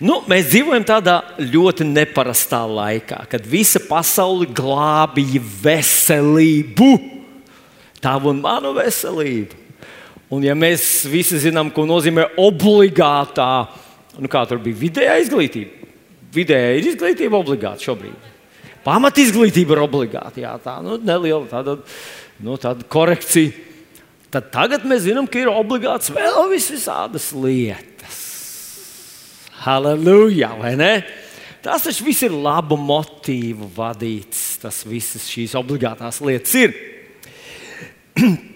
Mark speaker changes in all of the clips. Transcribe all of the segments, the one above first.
Speaker 1: Nu, mēs dzīvojam tādā ļoti neparastā laikā, kad visa pasaule glābīja veselību, tavu un manu veselību. Un, ja mēs visi zinām, ko nozīmē obligātā, nu, kā tur bija vidējā izglītība, vidējā ir izglītība obligāta šobrīd. Pamat izglītība ir obligāta, jā, tā nu, neliela tāda, nu, tāda korekcija. Tad tagad mēs zinām, ka ir obligāts vēl visādas lietas. Halleluja! Tas taču viss ir labu motīvu vadīts. Tas visas šīs obligātās lietas ir.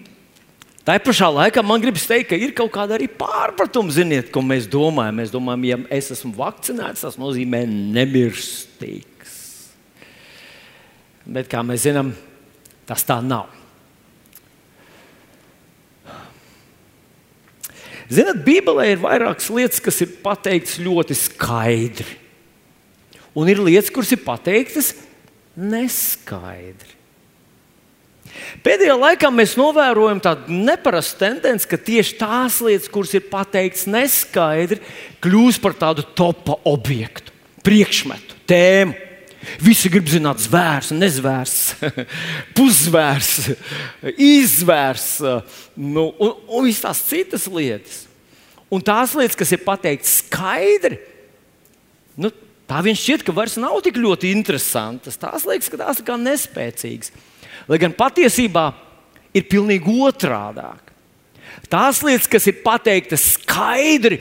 Speaker 1: Tā pašā laikā man gribas teikt, ka ir kaut kāda arī pārpratuma, ziniet, ko mēs domājam. Mēs domājam, ja es esmu vakcinēts, tas nozīmē nemirstīgs. Bet kā mēs zinām, tas tā nav. Ziniet, Bībelē ir vairākas lietas, kas ir pateiktas ļoti skaidri. Un ir lietas, kuras ir pateiktas neskaidri. Pēdējā laikā mēs novērojam tādu neparastu tendenci, ka tieši tās lietas, kuras ir pateiktas neskaidri, kļūst par tādu topa objektu, priekšmetu, tēmu. Visi grib zināt, zvērs, nezvērs, puszvērs, izvērs nu, un, un visas tās citas lietas. Un tās lietas, kas ir pateiktas skaidri, nu, tā viņš šķiet, ka vairs nav tik ļoti interesantas. Tās liekas, ka tās ir kā nespēcīgas. Lai gan patiesībā ir pilnīgi otrādi. Tās lietas, kas ir pateiktas skaidri,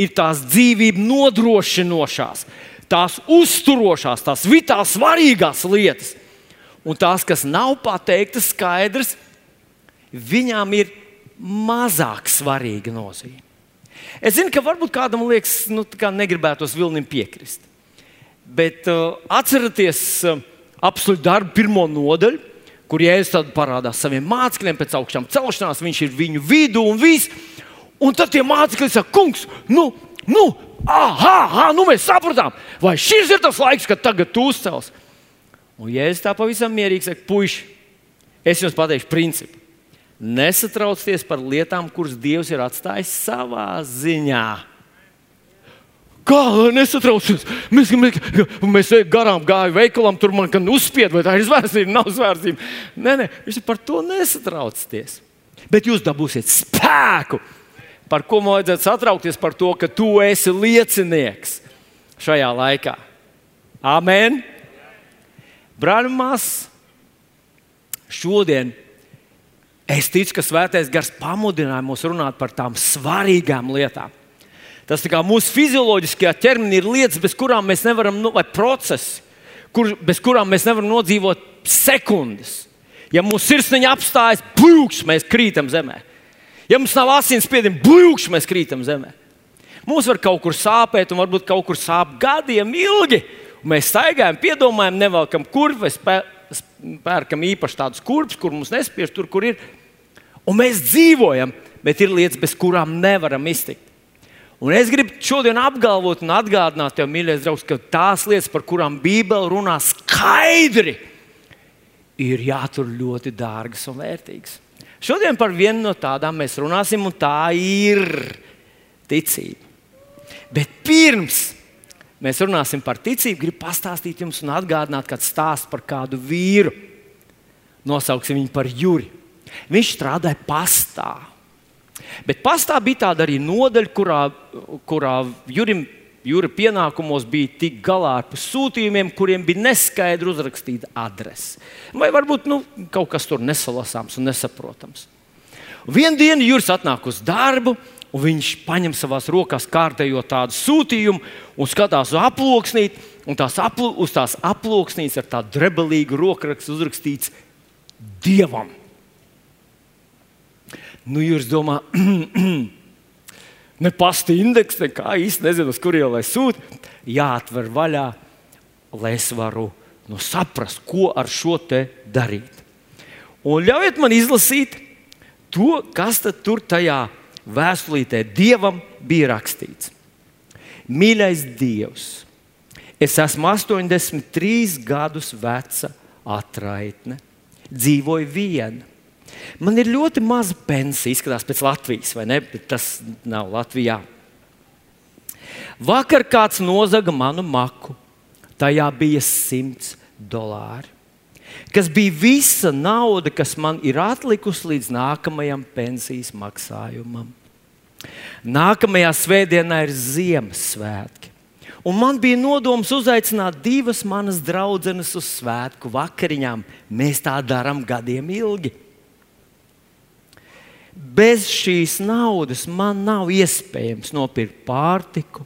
Speaker 1: ir tās dzīvību nodrošinošās, tās uzturošās, tās vitāli svarīgās lietas. Un tās, kas nav pateiktas skaidrs, viņām ir mazāk svarīga nozīme. Es zinu, ka varbūt kādam liekas, nu, kā negribētos Vilnim piekrist. Bet uh, atcerieties uh, apsolu darbu pirmo nodaļu kur Jēzus parādās saviem mācekļiem pēc augšām celšanās, viņš ir viņu vidū un viss. Un tad tie mācekļi saka, kungs, nu, nu, ah, ah, nu mēs sapratām, vai šis ir tas laiks, kad tagad tu uzcels. Un Jēzus tā pavisam mierīgi saka, puiši, es jums pateikšu principu. Nesatraucieties par lietām, kuras Dievs ir atstājis savā ziņā Kā nesatraucies? Mēs, mēs, mēs garām gājām veikalam, tur man uzspied, vai tā ir zvērstība, nav zvērstība. Nē, nē, viņš par to nesatraucieties. Bet jūs dabūsiet spēku. Par ko man vajadzētu satraukties? Par to, ka tu esi liecinieks šajā laikā. Amen! Brāļi, māsas, šodien es ticu, ka Svētais Gars pamudināja mūs runāt par tām svarīgām lietām Tas kā mūsu fizioloģiskajā ķermenī ir lietas, bez kurām mēs nevaram, nu, vai procesi, kur, bez kurām mēs nevaram nodzīvot sekundes. Ja mūsu sirsniņa apstājas, blūkšķi mēs krītam zemē. Ja mums nav asinsspiediena, blūkšķi mēs krītam zemē. Mums var kaut kur sāpēt, un varbūt kaut kur sāp gadiem ilgi. Mēs staigājam, piedomājam, nevelkam kurpes, pērkam īpaši tādus kurpes, kur mums nespiež tur, kur ir. Un mēs dzīvojam, bet ir lietas, bez kurām nevaram iztikt. Un es gribu šodien apgalvot un atgādināt tev, mīļais draugs, ka tās lietas, par kurām Bībele runā skaidri, ir jātur ļoti dārgas un vērtīgas. Šodien par vienu no tādām mēs runāsim, un tā ir ticība. Bet pirms mēs runāsim par ticību, gribu pastāstīt jums un atgādināt kādu stāstu par kādu vīru. Nosauksim viņu par Juri. Viņš strādāja pastāvā. Bet pastā bija tāda arī nodaļa, kurā, kurā Jurim, Jūra pienākumos bija tik galā ar sūtījumiem, kuriem bija neskaidri uzrakstīta adrese. Vai varbūt nu, kaut kas tur nesalasāms un nesaprotams. Vienu dienu Juris atnāk uz darbu, un viņš paņem savā rokās kārtējo tādu sūtījumu un skatās uz aploksnīti. Un tās aplo, uz tās aploksnītes ar tādu drebelīgu rokrakstu uzrakstīts Dievam. Nu, jūs domājat, ne pasta indeks, nekā īsti nezinu, uz kurien lai sūta. Jāatver vaļā, lai es varu nu, saprast, ko ar šo te darīt. Un ļaujiet man izlasīt to, kas tur tajā vēstulītē Dievam bija rakstīts. Mīļais Dievs, es esmu 83 gadus veca atraitne, dzīvoju viena Man ir ļoti maza pensija, izskatās pēc Latvijas, vai ne? Bet tas nav Latvijā. Vakar kāds nozaga manu maku. Tajā bija 100 dolāri, kas bija visa nauda, kas man ir atlikusi līdz nākamajam pensijas maksājumam. Nākamajā svētdienā ir Ziemassvētki. Un man bija nodoms uzaicināt divas manas draudzenes uz svētku vakariņām. Mēs tā darām gadiem ilgi. Bez šīs naudas man nav iespējams nopirkt pārtiku,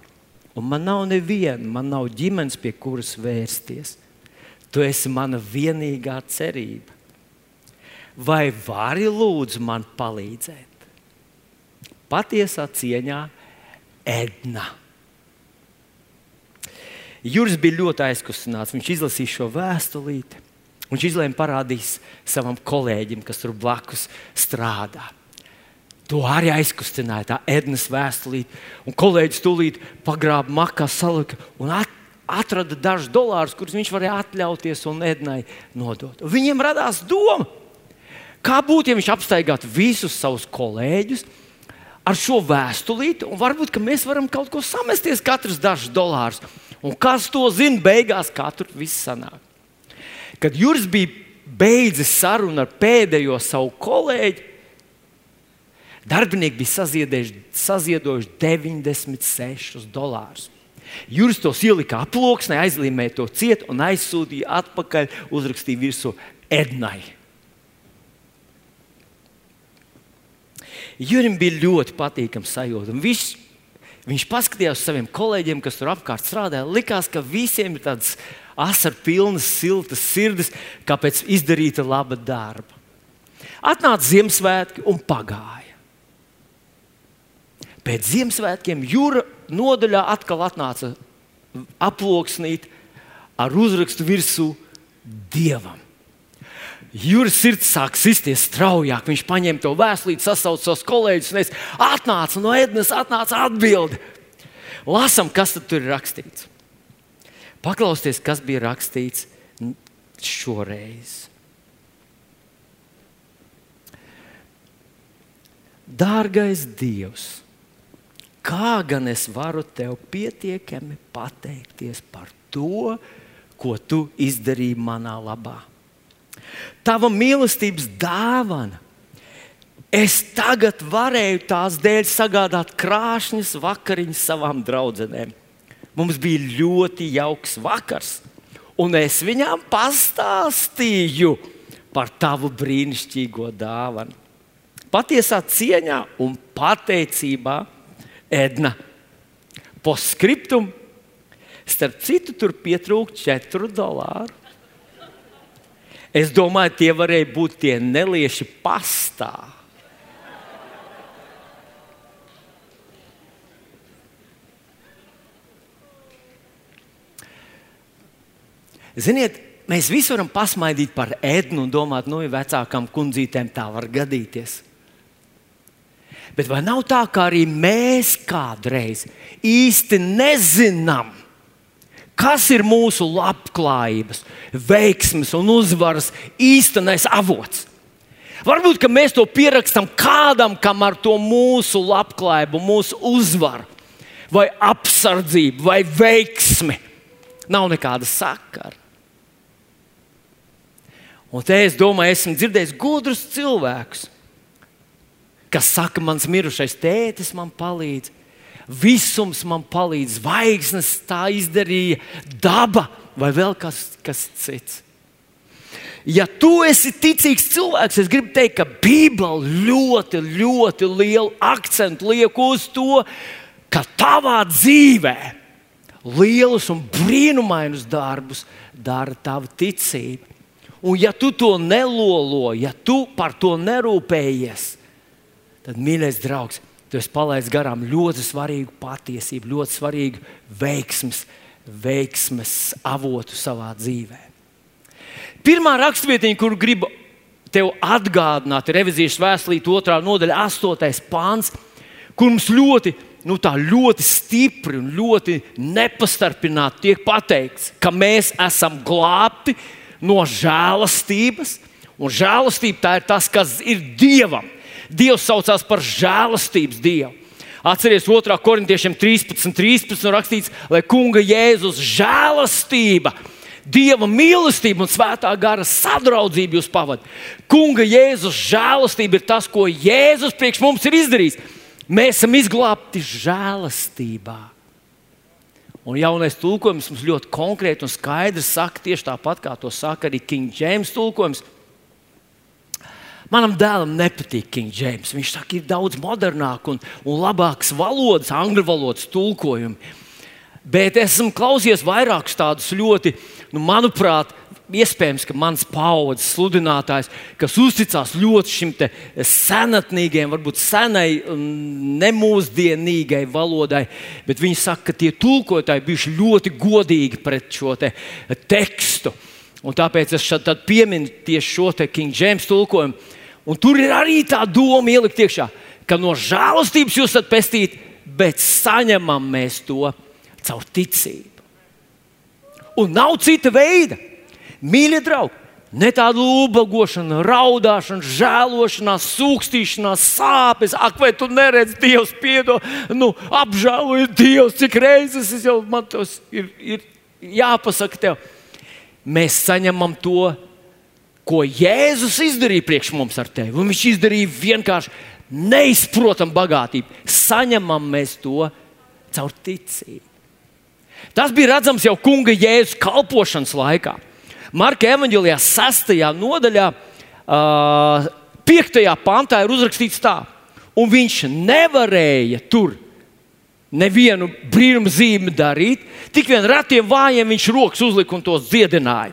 Speaker 1: un man nav neviena, man nav ģimenes, pie kuras vērsties. Tu esi mana vienīgā cerība. Vai vari lūdzu man palīdzēt? Patiesā cieņā Edna. Juris bija ļoti aizkustināts. Viņš izlasīja šo vēstulīti. Viņš izlēma parādīt savam kolēģim, kas tur blakus strādā. To arī aizkustināja tā Ednas vēstulīte. Un kolēģis tūlīt pagrāba makā, salika un at, atrada dažus dolārus, kurus viņš varēja atļauties un Ednai nodot. Viņiem radās doma, kā būtu, ja viņš apstaigātu visus savus kolēģus ar šo vēstulīti, un varbūt mēs varam kaut ko samesties, katrs dažus dolārus. Un kas to zina, beigās tur viss sanāk. Kad Juris bija beidzis sarunu ar pēdējo savu kolēģi, darbinieki bija saziedojuši 96 dolārus. Juris tos ielika aploksnē, aizlīmēja to ciet un aizsūtīja atpakaļ, uzrakstīja virsū Ednai. Jurim bija ļoti patīkams sajūta. Viņš Viņš paskatījās uz saviem kolēģiem, kas tur apkārt strādāja. Likās, ka visiem ir tādas asaru pilnas, siltas sirdis, kāpēc izdarīta laba darba. Atnāca Ziemassvētki un pagāja. Pēc Ziemassvētkiem jūra nodaļā atkal atnāca aploksnīt ar uzrakstu virsū Dievam. Jūras sirds sāk sisties straujāk. Viņš paņēma to vēstuli, sasauca savus kolēģus un es atnācu no ēdnes, atnāca atbildi. Lasam, kas tur ir rakstīts. Paklausieties, kas bija rakstīts šoreiz. Dārgais Dievs, kā gan es varu tev pietiekami pateikties par to, ko tu izdarīji manā labā? Tava mīlestības dāvana. Es tagad varēju tās dēļ sagādāt krāšņas vakariņas savām draudzenēm. Mums bija ļoti jauks vakars, un es viņām pastāstīju par tavu brīnišķīgo dāvanu. Patiesā cieņā un pateicībā Edna. Postscriptum, starp citu, tur pietrūkst 4 dolāru. Es domāju, tie varēja būt tie nelieši pastā. Ziniet, mēs visi varam pasmaidīt par ēdnu un domāt, nu, ja vecākām kundzītēm tā var gadīties. Bet vai nav tā, ka arī mēs kādreiz īsti nezinām, Kas ir mūsu labklājības, veiksmes un uzvaras īstenais avots? Varbūt mēs to pierakstām kādam, kam ar to mūsu labklājību, mūsu uzvaru, vai apsardzību, vai veiksmi nav nekāda sakara. Un te es domāju, esmu dzirdējis gudrus cilvēkus, kas saka, mans mirušais tētis man palīdz, visums man palīdz, zvaigznes tā izdarīja, daba vai vēl kas, kas cits. Ja tu esi ticīgs cilvēks, es gribu teikt, ka Bībele ļoti, ļoti lielu akcentu liek uz to, ka tavā dzīvē lielus un brīnumainus darbus dara tava ticība. Un, ja tu to nelolo, ja tu par to nerūpējies, tad, mīļais draugs, tu esi palaidis garām ļoti svarīgu patiesību, ļoti svarīgu veiksmes, veiksmes avotu savā dzīvē. Pirmā raksturvietiņa, kur gribu tev atgādināt, ir revizijas vēstulīte, otrā nodaļa, astotais pāns, kur mums ļoti, nu, ļoti stipri un ļoti nepastarpināti tiek pateikts, ka mēs esam glābti no žēlastības. Un žēlastība tā ir tas, kas ir Dievam. Dievs saucās par žēlastības Dievu. Atcerieties, 2. korintiešiem 13, 13 rakstīts, lai kunga Jēzus žēlastība. Dieva mīlestība un svētā gara sadraudzība jūs pavadīja. Kunga Jēzus žēlastība ir tas, ko Jēzus priekš mums ir izdarījis. Mēs esam izglābti žēlastībā. Un jaunais tulkojums mums ļoti konkrēti un skaidri saka, tieši tāpat kā to saka arī King James tulkojums. Manam dēlam nepatīk King James. Viņš saka, ir daudz modernāk un, un labāks valodas, angļu valodas tulkojumi. Bet esmu klausījies vairākus tādus ļoti, nu, manuprāt, iespējams, ka mans paudzes sludinātājs, kas uzticās ļoti šim senatnīgajam, varbūt senai, nemūsdienīgai valodai, bet viņi saka, ka tie tulkotāji bijuši ļoti godīgi pret šo te tekstu. Un tāpēc es šeit pieminu tieši šo te King James tulkojumu. Un tur ir arī tā doma ielikt iekšā, ka no žēlastības jūs esat pestīti, bet saņemam mēs to caur ticību. Un nav cita veida. Mīļie draugi, ne tāda ubagošana, raudāšana, žēlošanās, sūkstīšanās, sāpes. Ak, vai tu neredzi, Dievs, piedod, nu, apžēlojies, Dievs, cik reizes es jau man tas ir, ir jāpasaka tev. Mēs saņemam to, ko Jēzus izdarīja priekš mums ar tevi. Un viņš izdarīja vienkārši neizprotamu bagātību. Saņemam mēs to caur ticību. Tas bija redzams jau kunga jēzus kalpošanas laikā. Marka evanģēlijā, 6. nodaļā, 5. pantā ir uzrakstīts tā, un viņš nevarēja tur nevienu brīnumu zīmi darīt, tik vien ratiem vājiem viņš rokas uzlika un tos dziedināja.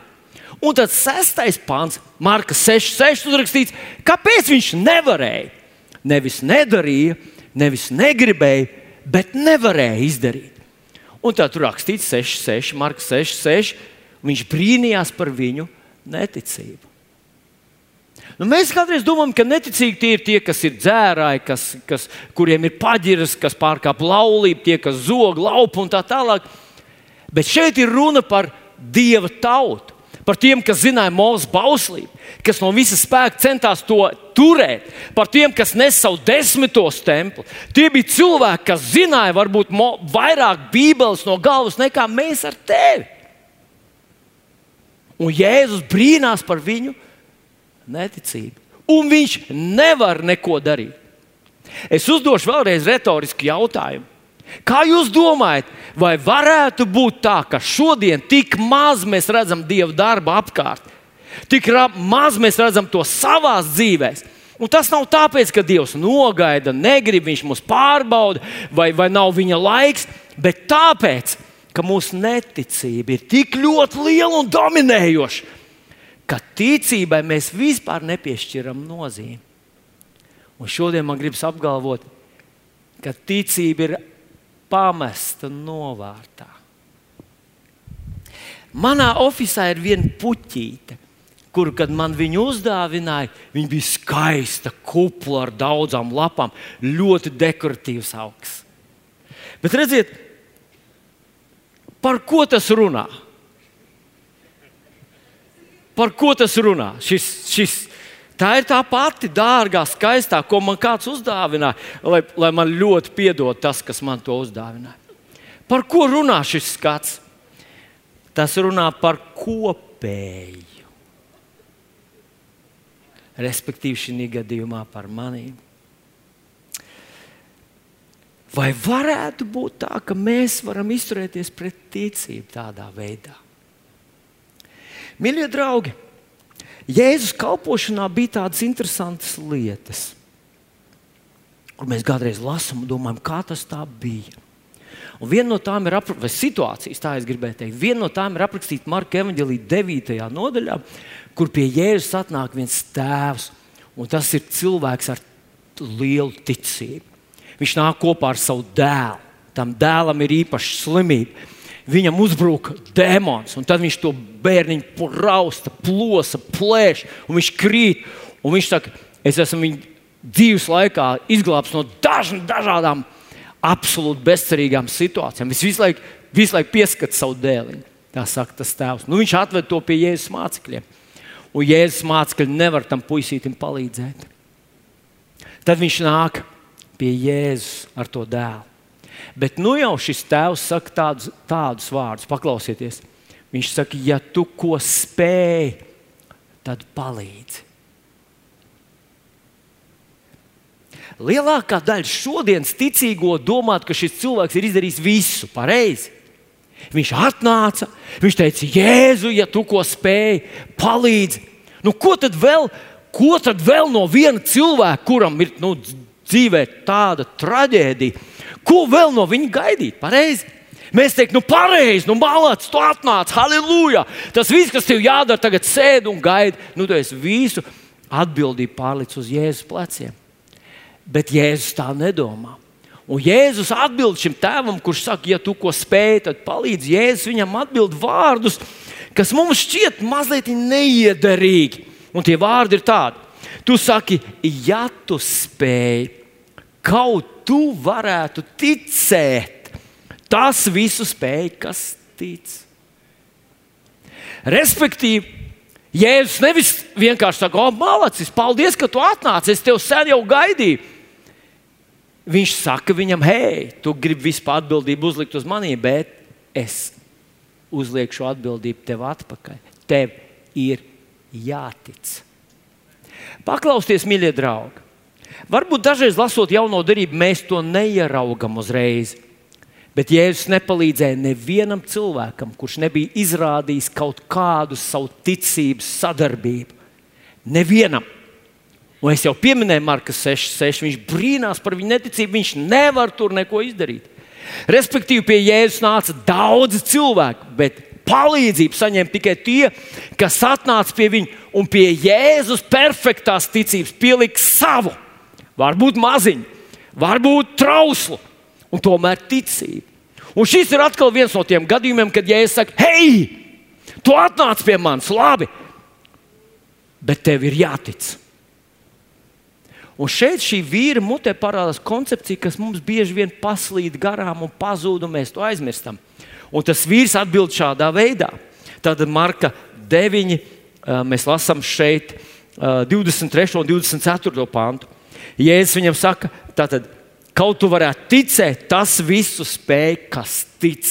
Speaker 1: Un tad sestais pāns, Marka 6, 6 uzrakstīts, kāpēc viņš nevarēja. Nevis nedarīja, nevis negribēja, bet nevarēja izdarīt. Un tā tur rakstīts 6, 6, Marka 6, 6. Viņš brīnījās par viņu neticību. Nu, mēs kādreiz domājam, ka neticīgi tie ir tie, kas ir dzērāji, kas, kas, kuriem ir paģiras, kas pārkāpj laulību, tie, kas zog, laupa un tā tālāk. Bet šeit ir runa par dieva tautu, par tiem, kas zināja mūsu bauslību, kas no visas spēka centās to turēt, par tiem, kas nes savu desmitos templi. Tie bija cilvēki, kas zināja varbūt vairāk Bībeles no galvas nekā mēs ar tevi. Un Jēzus brīnās par viņu neticību. Un viņš nevar neko darīt. Es uzdošu vēlreiz retorisku jautājumu. Kā jūs domājat, vai varētu būt tā, ka šodien tik maz mēs redzam Dieva darbu apkārt, tik maz mēs redzam to savā dzīvēm? Un tas nav tāpēc, ka Dievs nogaida, negrib, viņš mūs pārbauda, vai, vai nav viņa laiks, bet tāpēc, ka mūsu neticība ir tik ļoti liela un dominējoša, ka ticībai mēs vispār nepiešķiram nozīmi. Un šodien man gribas apgalvot, ka ticība ir pamesta novārtā. Manā oficiālā ir viena puķīte, kuru, kad man viņu uzdāvināja, viņa bija skaista, kupla ar daudzām lapām, ļoti dekoratīvs augs. Bet redziet, Par ko tas runā? Par ko tas runā? Šis, šis, tā ir tā pati dārgā, skaistā, ko man kāds uzdāvināja, lai, lai man ļoti piedod tas, kas man to uzdāvināja. Par ko runā šis skats? Tas runā par kopēju. Respektīvi, šī gadījumā par maniem. Vai varētu būt tā, ka mēs varam izturēties pret ticību tādā veidā? Mīļie draugi, Jēzus kalpošanā bija tādas interesantas lietas, kur mēs kādreiz lasām un domājam, kā tas tā bija. Un viena no tām ir vai situācijas, tā es gribēju teikt. Viena no tām ir aprakstīta Marka Evanģelī 9. nodaļā, kur pie Jēzus atnāk viens tēvs, un tas ir cilvēks ar lielu ticību. Viņš nāk kopā ar savu dēlu. Tam dēlam ir īpaša slimība. Viņam uzbruka demons, un tad viņš to bērniņu rausta, plosa, plēš, un viņš krīt. Un viņš saka, es esmu viņa dzīves laikā izglābs no dažn, dažādām absolūti bezcerīgām situācijām. Es visu laiku, visu laiku pieskatu savu dēliņu. Tā saka tas tēvs. Nu, viņš atved to pie Jēzus mācekļiem. Un Jēzus mācekļi nevar tam puisītim palīdzēt. Tad viņš nāk pie Jēzus ar to dēlu. Bet nu jau šis tēvs saka tādus, tādus vārdus, paklausieties. Viņš saka, ja tu ko spēj, tad palīdzi. Lielākā daļa šodienas ticīgo domāt, ka šis cilvēks ir izdarījis visu pareizi. Viņš atnāca, viņš teica, Jēzu, ja tu ko spēj, palīdzi. Nu, ko, tad vēl, ko tad vēl no viena cilvēka, kuram ir nu, dzīvē tāda traģēdija, ko vēl no viņa gaidīt? Pareizi. Mēs teiktu, nu, pareizi, nu, malāts, tu atnāc, halleluja. Tas viss, kas tev jādara, tagad sēdi un gaidi. Nu, tu esi visu atbildību pārlicis uz Jēzus pleciem. Bet Jēzus tā nedomā. Un Jēzus atbild šim tēvam, kurš saka, ja tu ko spēj, tad palīdzi. Jēzus viņam atbild vārdus, kas mums šķiet mazliet neiederīgi. Un tie vārdi ir tādi. Tu saki, ja tu spēj, kaut tu varētu ticēt, tas visu spēj, kas tic. Respektīvi, Jēzus nevis vienkārši saka, o, malacis, paldies, ka tu atnāci, es tevi sen jau gaidīju. Viņš saka viņam, hei, tu gribi vispār atbildību uzlikt uz maniem, bet es uzlieku atbildību tev atpakaļ. Tev ir jātic. Paklausieties, mīļie draugi! Varbūt dažreiz lasot jauno darību, mēs to neieraugam uzreiz. Bet Jēzus nepalīdzēja nevienam cilvēkam, kurš nebija izrādījis kaut kādu savu ticības sadarbību. Nevienam. Un es jau pieminēju Marka 6, 6. Viņš brīnās par viņu neticību. Viņš nevar tur neko izdarīt. Respektīvi, pie Jēzus nāca daudzi cilvēki, bet palīdzību saņēma tikai tie, kas atnāca pie viņa un pie Jēzus perfektās ticības pielika savu. Varbūt maziņu, varbūt trauslu, un tomēr ticību. Un šis ir atkal viens no tiem gadījumiem, kad Jēzus saka, hei, tu atnāc pie manis, labi, bet tev ir jātic. Un šeit šī vīra mutē parādās koncepcija, kas mums bieži vien paslīd garām un pazūd, un mēs to aizmirstam. Un tas vīrs atbild šādā veidā. Tad Marka 9. mēs lasām šeit 23. un 24. pantu. Jēzus viņam saka, tātad, kaut tu varētu ticēt, tas visu spēj, kas tic.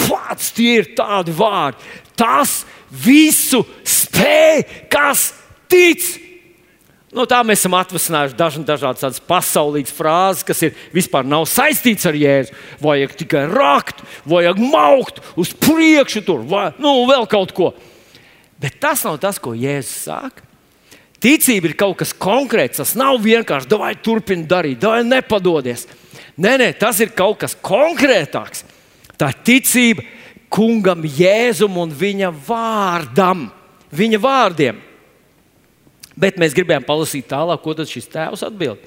Speaker 1: Pats tie ir tādi vārdi. Tas visu spēj, kas tic. No tā mēs esam atvesinājuši dažna, dažādas tādas pasaulīgas frāzes, kas ir vispār nav saistītas ar jēzu. Vajag tikai rakt, vajag maukt uz priekšu, tur vai nu, vēl kaut ko. Bet tas nav tas, ko Jēzus saka. Ticība ir kaut kas konkrēts. Tas nav vienkārši, vai turpini darīt, vai nepadodies. Nē, nē, tas ir kaut kas konkrētāks. Tā ticība kungam, Jēzum un viņa vārdam, viņa vārdiem. Bet mēs gribējām palasīt tālāk, ko šis tēvs atbild.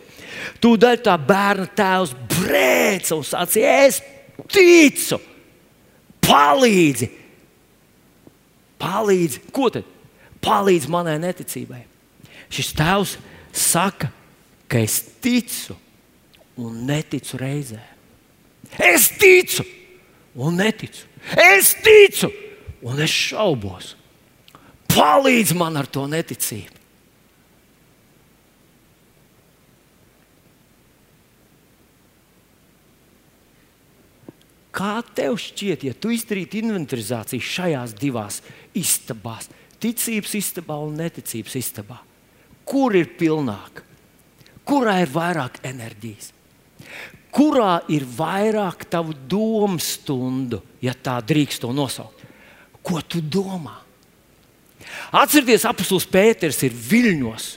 Speaker 1: Tūdaļ tā bērna tēvs brēca un sacīja, es ticu, palīdzi. Palīdzi, ko tad? Palīdzi manai neticībai. Šis tēvs saka, ka es ticu un neticu reizē. Es ticu un neticu. Es ticu un es šaubos. Palīdzi man ar to neticību. Kā tev šķiet, ja tu izdarītu inventarizāciju šajās divās istabās, ticības istabā un neticības istabā? Kur ir pilnāk? Kurā ir vairāk enerģijas? Kurā ir vairāk tavu domu stundu, ja tā drīkst to nosaukt? Ko tu domā? Atcerieties, apelsīns Pēters ir viļņos.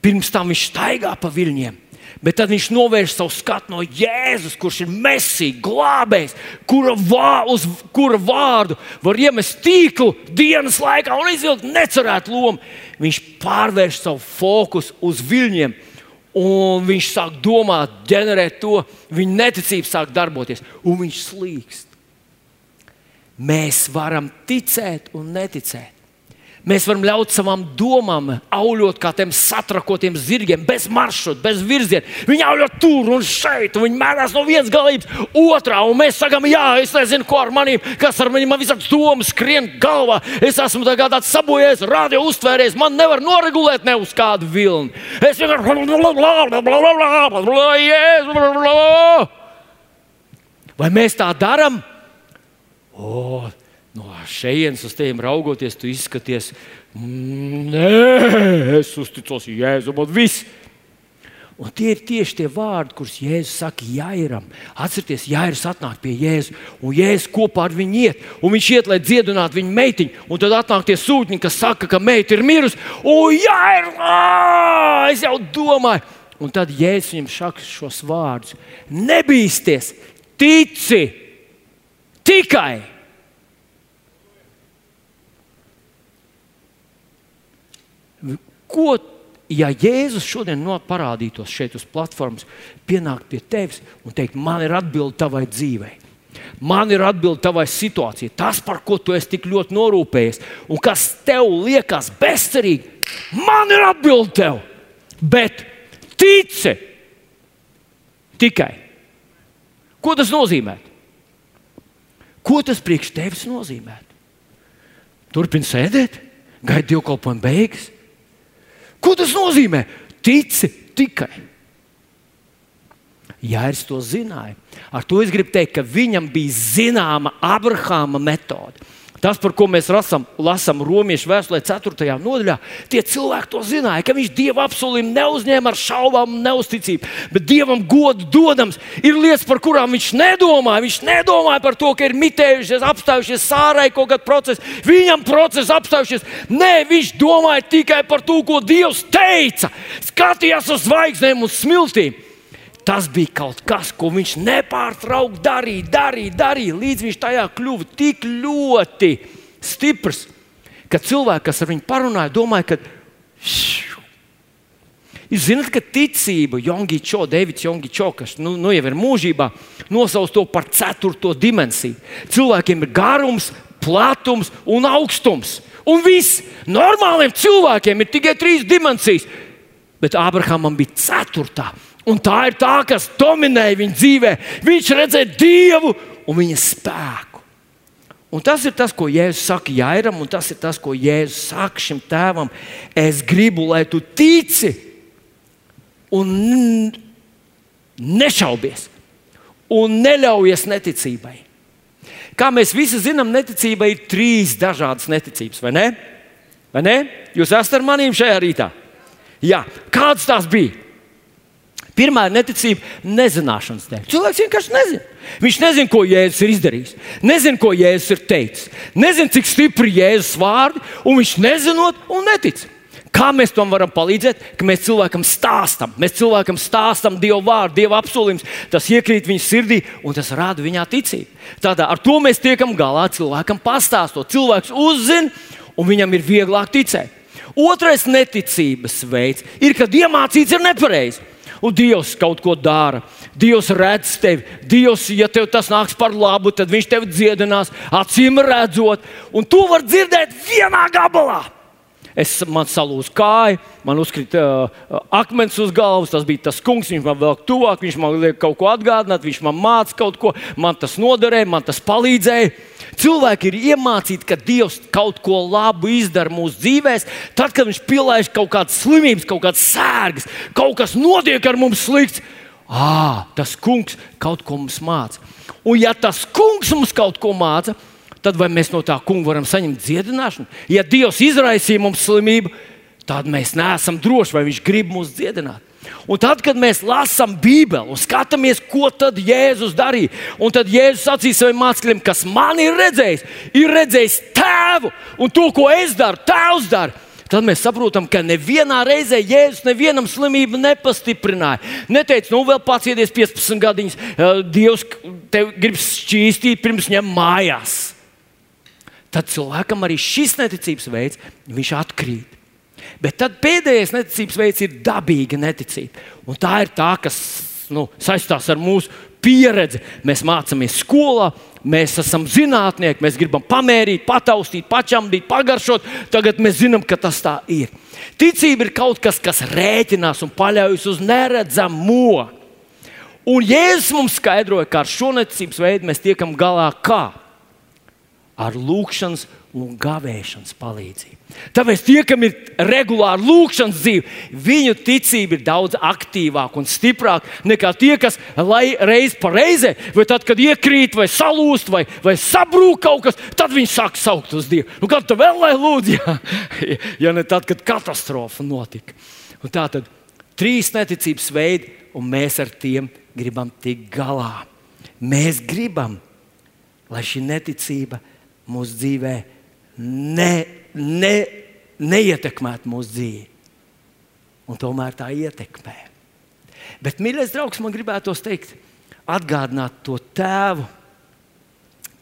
Speaker 1: Pirms tam viņš staigā pa viļņiem. Bet tad viņš novērš savu skatu no Jēzus, kurš ir mesija, glābējs, kura, vā, uz kura vārdu var iemest tīklu dienas laikā un izvilkt necerētu lomu. Viņš pārvērš savu fokusu uz viļņiem, un viņš sāk domāt, ģenerēt to, viņa neticība sāk darboties, un viņš slīkst. Mēs varam ticēt un neticēt, Mēs varam ļaut savām domām auļot kā tiem satrakotiem zirgiem, bez maršruta, bez virziena. Viņi auļo tur un šeit, un viņi mētās no vienas galības otrā. Un mēs sakām, jā, es nezinu, ko ar maniem, kas ar maniem visādi domas skrien galvā. Es esmu tāds sabojājis, radio uztvērējis, man nevar noregulēt ne uz kādu vilni. Es vienkārši. Vai mēs tā darām? Oh, šejienes uz tevi raugoties, tu izskaties, nē, es uzticos Jēzum un viss. Un tie ir tieši tie vārdi, kurus Jēzus saka Jairam. Atcerieties, Jairs atnāk pie Jēzus, un Jēzus kopā ar viņu iet. Un viņš iet, lai dziedinātu viņa meitiņu. Un tad atnāk tie sūtņi, kas saka, ka meita ir mirusi. Un Jair, ā, es jau domāju, un tad Jēzus viņam saka šos vārdus: Nebīsties, tici tikai! Ko, ja Jēzus šodien parādītos šeit uz platformas, pienākt pie tevis un teikt, man ir atbilde tavai dzīvei? Man ir atbilde tavai situācijai. Tas, par ko tu esi tik ļoti norūpējies, un kas tev liekas bezcerīgi, man ir atbilde tev. Bet tici tikai. Ko tas nozīmē? Ko tas priekš tevis nozīmē? Turpini sēdēt, gaidi dievkalpojumu beigas, Ko tas nozīmē? Tici tikai. Jēzus to zināja. Ar to es gribu teikt, ka viņam bija zināma Abrahāma metode. Tas, par ko mēs rasam, lasām Romiešu vēstulē, 4. nodaļā, tie cilvēki to zināja, ka viņš dieva apsolījumu neuzņēma ar šaubām neusticību, bet dievam godu dodams ir lietas, par kurām viņš nedomāja. Viņš nedomāja par to, ka ir mitējušies, apstājušies sārai kaut kāda procesa, viņam procesa apstājušies. Nē, viņš domāja tikai par to, ko Dievs teica. Skatījās uz zvaigznēm un smiltīm. Tas bija kaut kas, ko viņš nepārtraukti darīja, darīja, darīja, līdz viņš tajā kļuva tik ļoti stiprs, ka cilvēki, kas ar viņu parunāja, domāja, ka. Jūs zināt, ka ticība, Jongi Čo, Deivids Jongi Čo, kas nu, nu jau ir mūžībā, nosauc to par ceturto dimensiju. Cilvēkiem ir garums, platums un augstums. Un viss normāliem cilvēkiem ir tikai trīs dimensijas, bet Abrahamam bija ceturtā. Un tā ir tā, kas dominēja viņa dzīvē. Viņš redzēja Dievu un viņa spēku. Un tas ir tas, ko Jēzus saka Jairam, un tas ir tas, ko Jēzus saka šim tēvam. Es gribu, lai tu tici un nešaubies un neļaujies neticībai. Kā mēs visi zinām, neticība ir trīs dažādas neticības, vai ne? Vai ne? Jūs esat ar maniem šajā rītā? Jā, kādas tās bija? Pirmā ir neticība nezināšanas dēļ. Cilvēks vienkārši nezina. Viņš nezina, ko Jēzus ir izdarījis, nezina, ko Jēzus ir teicis, nezina, cik stipri ir Jēzus vārdi, un viņš nezinot un netic. Kā mēs tam varam palīdzēt? Ka mēs cilvēkam stāstām, mēs cilvēkam stāstām Dieva vārdu, Dieva apsolījumus. Tas iekrīt viņa sirdī un tas rada viņā ticību. Tādā ar to mēs tiekam galā cilvēkam pastāstot. Cilvēks uzzina, un viņam ir vieglāk ticēt. Otrais neticības veids ir, kad iemācīts ir nepareizi. Un Dievs kaut ko dara. Dievs redz tevi. Dievs, ja tev tas nāks par labu, tad Viņš tevi dziedinās, acīm redzot. Un to var dzirdēt vienā gabalā. Es man salūzu kāju, man uzkrita uh, akmens uz galvas. Tas bija tas kungs, viņš man vēl tuvāk, viņš man liek kaut ko atgādināt, viņš man māca kaut ko, man tas noderēja, man tas palīdzēja. Cilvēki ir iemācīti, ka Dievs kaut ko labu izdara mūsu dzīvēm, tad, kad Viņš pielaiž kaut kādas slimības, kaut kādas sērgas, kaut kas notiek ar mums slikts. Ah, tas kungs kaut ko mums māca. Un ja tas kungs mums kaut ko māca, tad vai mēs no tā kunga varam saņemt dziedināšanu? Ja Dievs izraisīja mums slimību, tad mēs neesam droši, vai Viņš grib mūs dziedināt. Un tad, kad mēs lasām Bībeli un skatāmies, ko tad Jēzus darīja, un tad Jēzus sacīja saviem mācekļiem, kas man ir redzējis, ir redzējis tēvu, un to, ko es daru, tēvs dara. Tad mēs saprotam, ka nevienā reizē Jēzus nevienam slimību nepastiprināja. Neteica, nu, vēl pacietiet 15 gadiņus, Dievs tev grib šķīstīt pirms ņem mājās. Tad cilvēkam arī šis neticības veids, atkrīt. Bet tad pēdējais neticības veids ir dabīga neticība. Un tā ir tā, kas nu, saistās ar mūsu pieredzi. Mēs mācāmies skolā, mēs esam zinātnieki, mēs gribam pamērīt, pataustīt, pačamdīt, pagaršot. Tagad mēs zinām, ka tas tā ir. Ticība ir kaut kas, kas rēķinās un paļaujas uz neredzamo. Un Jēzus mums skaidroja, ka ar šo neticības veidu mēs tiekam galā kā? Ar lūkšanas un gavēšanas palīdzību. Tāpēc tie, kam ir regulāra lūkšanas dzīve, viņu ticība ir daudz aktīvāka un stiprāka nekā tie, kas reiz pa reizē, vai tad, kad iekrīt, vai salūst, vai, vai sabrūk kaut kas, tad viņi sāk saukt uz Dievu. Nu, kad tu vēl lai lūdz, ja, ja ne tad, kad katastrofa notika. Un tā tad trīs neticības veidi, un mēs ar tiem gribam tikt galā. Mēs gribam, lai šī neticība mūsu dzīvē ne ne, neietekmētu mūsu dzīvi. Un tomēr tā ietekmē. Bet, mīļais draugs, man gribētos teikt, atgādināt to tēvu,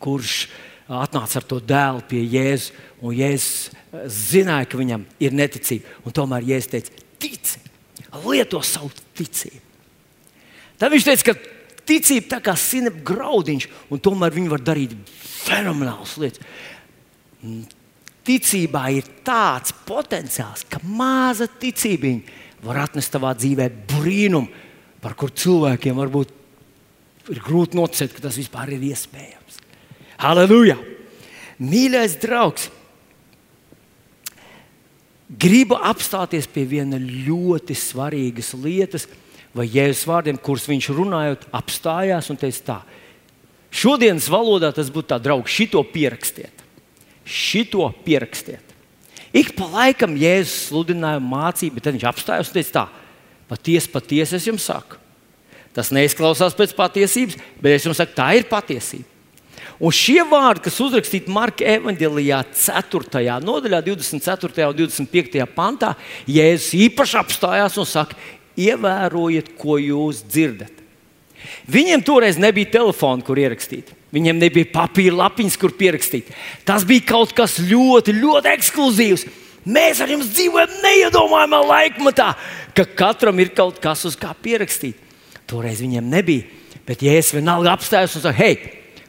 Speaker 1: kurš atnāca ar to dēlu pie Jēzus. Un Jēzus zināja, ka viņam ir neticība. Un tomēr Jēzus teica, tici, lieto savu ticību. Tad viņš teica, ka ticība tā kā sinep graudiņš, un tomēr viņi var darīt fenomenālas lietas ticībā ir tāds potenciāls, ka maza ticība var atnest tavā dzīvē brīnumu, par kuru cilvēkiem varbūt ir grūti noticēt, ka tas vispār ir iespējams. Halleluja! Mīļais draugs! Gribu apstāties pie viena ļoti svarīgas lietas, vai jēzus vārdiem, kurus viņš runājot, apstājās un teica tā. Šodienas valodā tas būtu tā, draugs, šito pierakstiet šito pierakstiet. Ik pa laikam Jēzus sludināja mācību, bet tad viņš apstājās un teica, tā, patiesi, patiesi es jums saku. Tas neizklausās pēc patiesības, bet es jums saku, tā ir patiesība. Un šie vārdi, kas uzrakstīti Marka evanģēlijā, 4. nodaļā, 24. un 25. pantā, Jēzus īpaši apstājās un saka, ievērojiet, ko jūs dzirdat. Viņiem toreiz nebija telefona, kur ierakstīt. Viņiem nebija papīra lapiņas, kur pierakstīt. Tas bija kaut kas ļoti, ļoti ekskluzīvs. Mēs ar jums dzīvojam neiedomājamā laikmatā, ka katram ir kaut kas, uz kā pierakstīt. Toreiz viņiem nebija. Bet, ja es vienalga apstājos un saku, hei,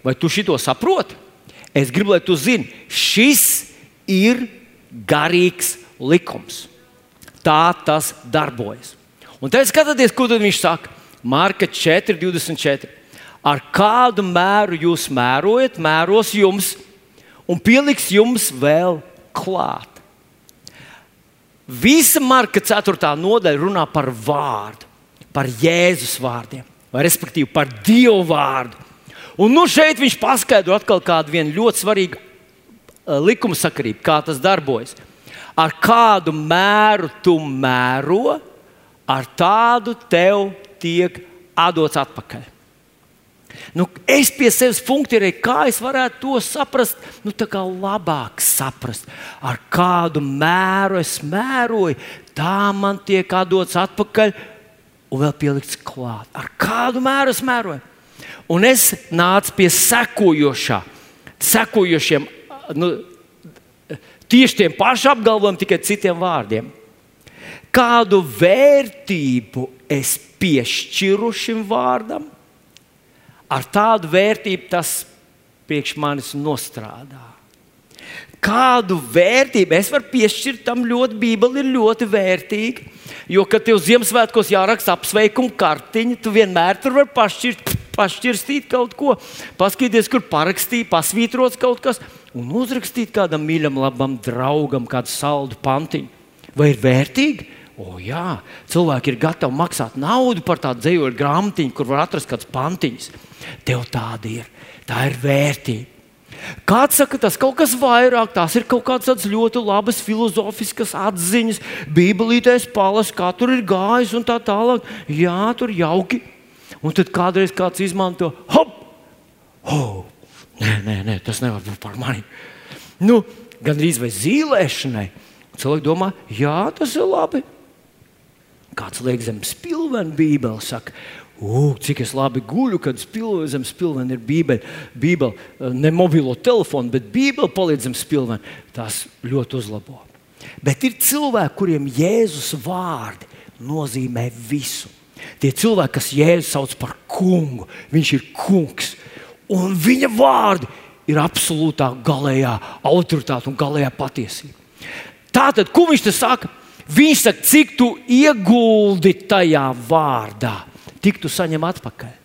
Speaker 1: vai tu šito saproti? Es gribu, lai tu zini, šis ir garīgs likums. Tā tas darbojas. Un tad skatieties, ko viņš saka. Marka 4, 24 ar kādu mēru jūs mērojat, mēros jums un pieliks jums vēl klāt. Visa marka 4. nodaļa runā par vārdu, par Jēzus vārdiem, vai respektīvi par Dievu vārdu. Un nu šeit viņš paskaidro atkal kādu ļoti svarīgu uh, likuma sakarību, kā tas darbojas. Ar kādu mēru tu mēro, ar tādu tev tiek atdots atpakaļ. Nu, es pie sevis funkcionēju, kā es varētu to saprast, nu, tā kā labāk saprast, ar kādu mēru es mēroju, tā man tiek atdots atpakaļ un vēl pielikts klāt. Ar kādu mēru es mēroju? Un es nācu pie sekojošā, sekojošiem, nu, tieši tiem pašiem apgalvojumiem, tikai citiem vārdiem. Kādu vērtību es piešķiru šim vārdam? ar tādu vērtību tas priekš manis nostrādā. Kādu vērtību es varu piešķirt tam ļoti, Bībele ir ļoti vērtīga. Jo, kad tev Ziemassvētkos jāraksta apsveikuma kartiņa, tu vienmēr tur vari pašķirt, pašķirstīt kaut ko, paskatīties, kur parakstīt, pasvītrots kaut kas un uzrakstīt kādam mīļam, labam draugam kādu saldu pantiņu. Vai ir vērtīgi? O, jā, cilvēki ir gatavi maksāt naudu par tādu dzīvoļu grāmatiņu, kur var atrast kādas pantiņas. Tev tāda ir. Tā ir vērtība. Kāds saka, tas kaut kas vairāk, tās ir kaut kādas ļoti labas filozofiskas atziņas, bībelītēs palas, kā tur ir gājis un tā tālāk. Jā, tur jauki. Un tad kādreiz kāds izmanto, hop! Oh, nē, nē, nē, tas nevar būt par mani. Nu, Gan arī vai zīlēšanai. Cilvēki domā, jā, tas ir labi. Kāds liek zem spilvena, Bībele saka, Uh, cik es labi guļu, kad spilvena, zem spilvena ir Bībele. Bībele ne mobilo telefonu, bet Bībele palīdz zem spilvena. Tas ļoti uzlabo. Bet ir cilvēki, kuriem Jēzus vārdi nozīmē visu. Tie cilvēki, kas Jēzu sauc par kungu, viņš ir kungs. Un viņa vārdi ir absolūtā galējā autoritāte un galējā patiesība. Tātad, ko viņš te saka? Viņš saka, cik tu ieguldi tajā vārdā, tik tu saņem atpakaļ.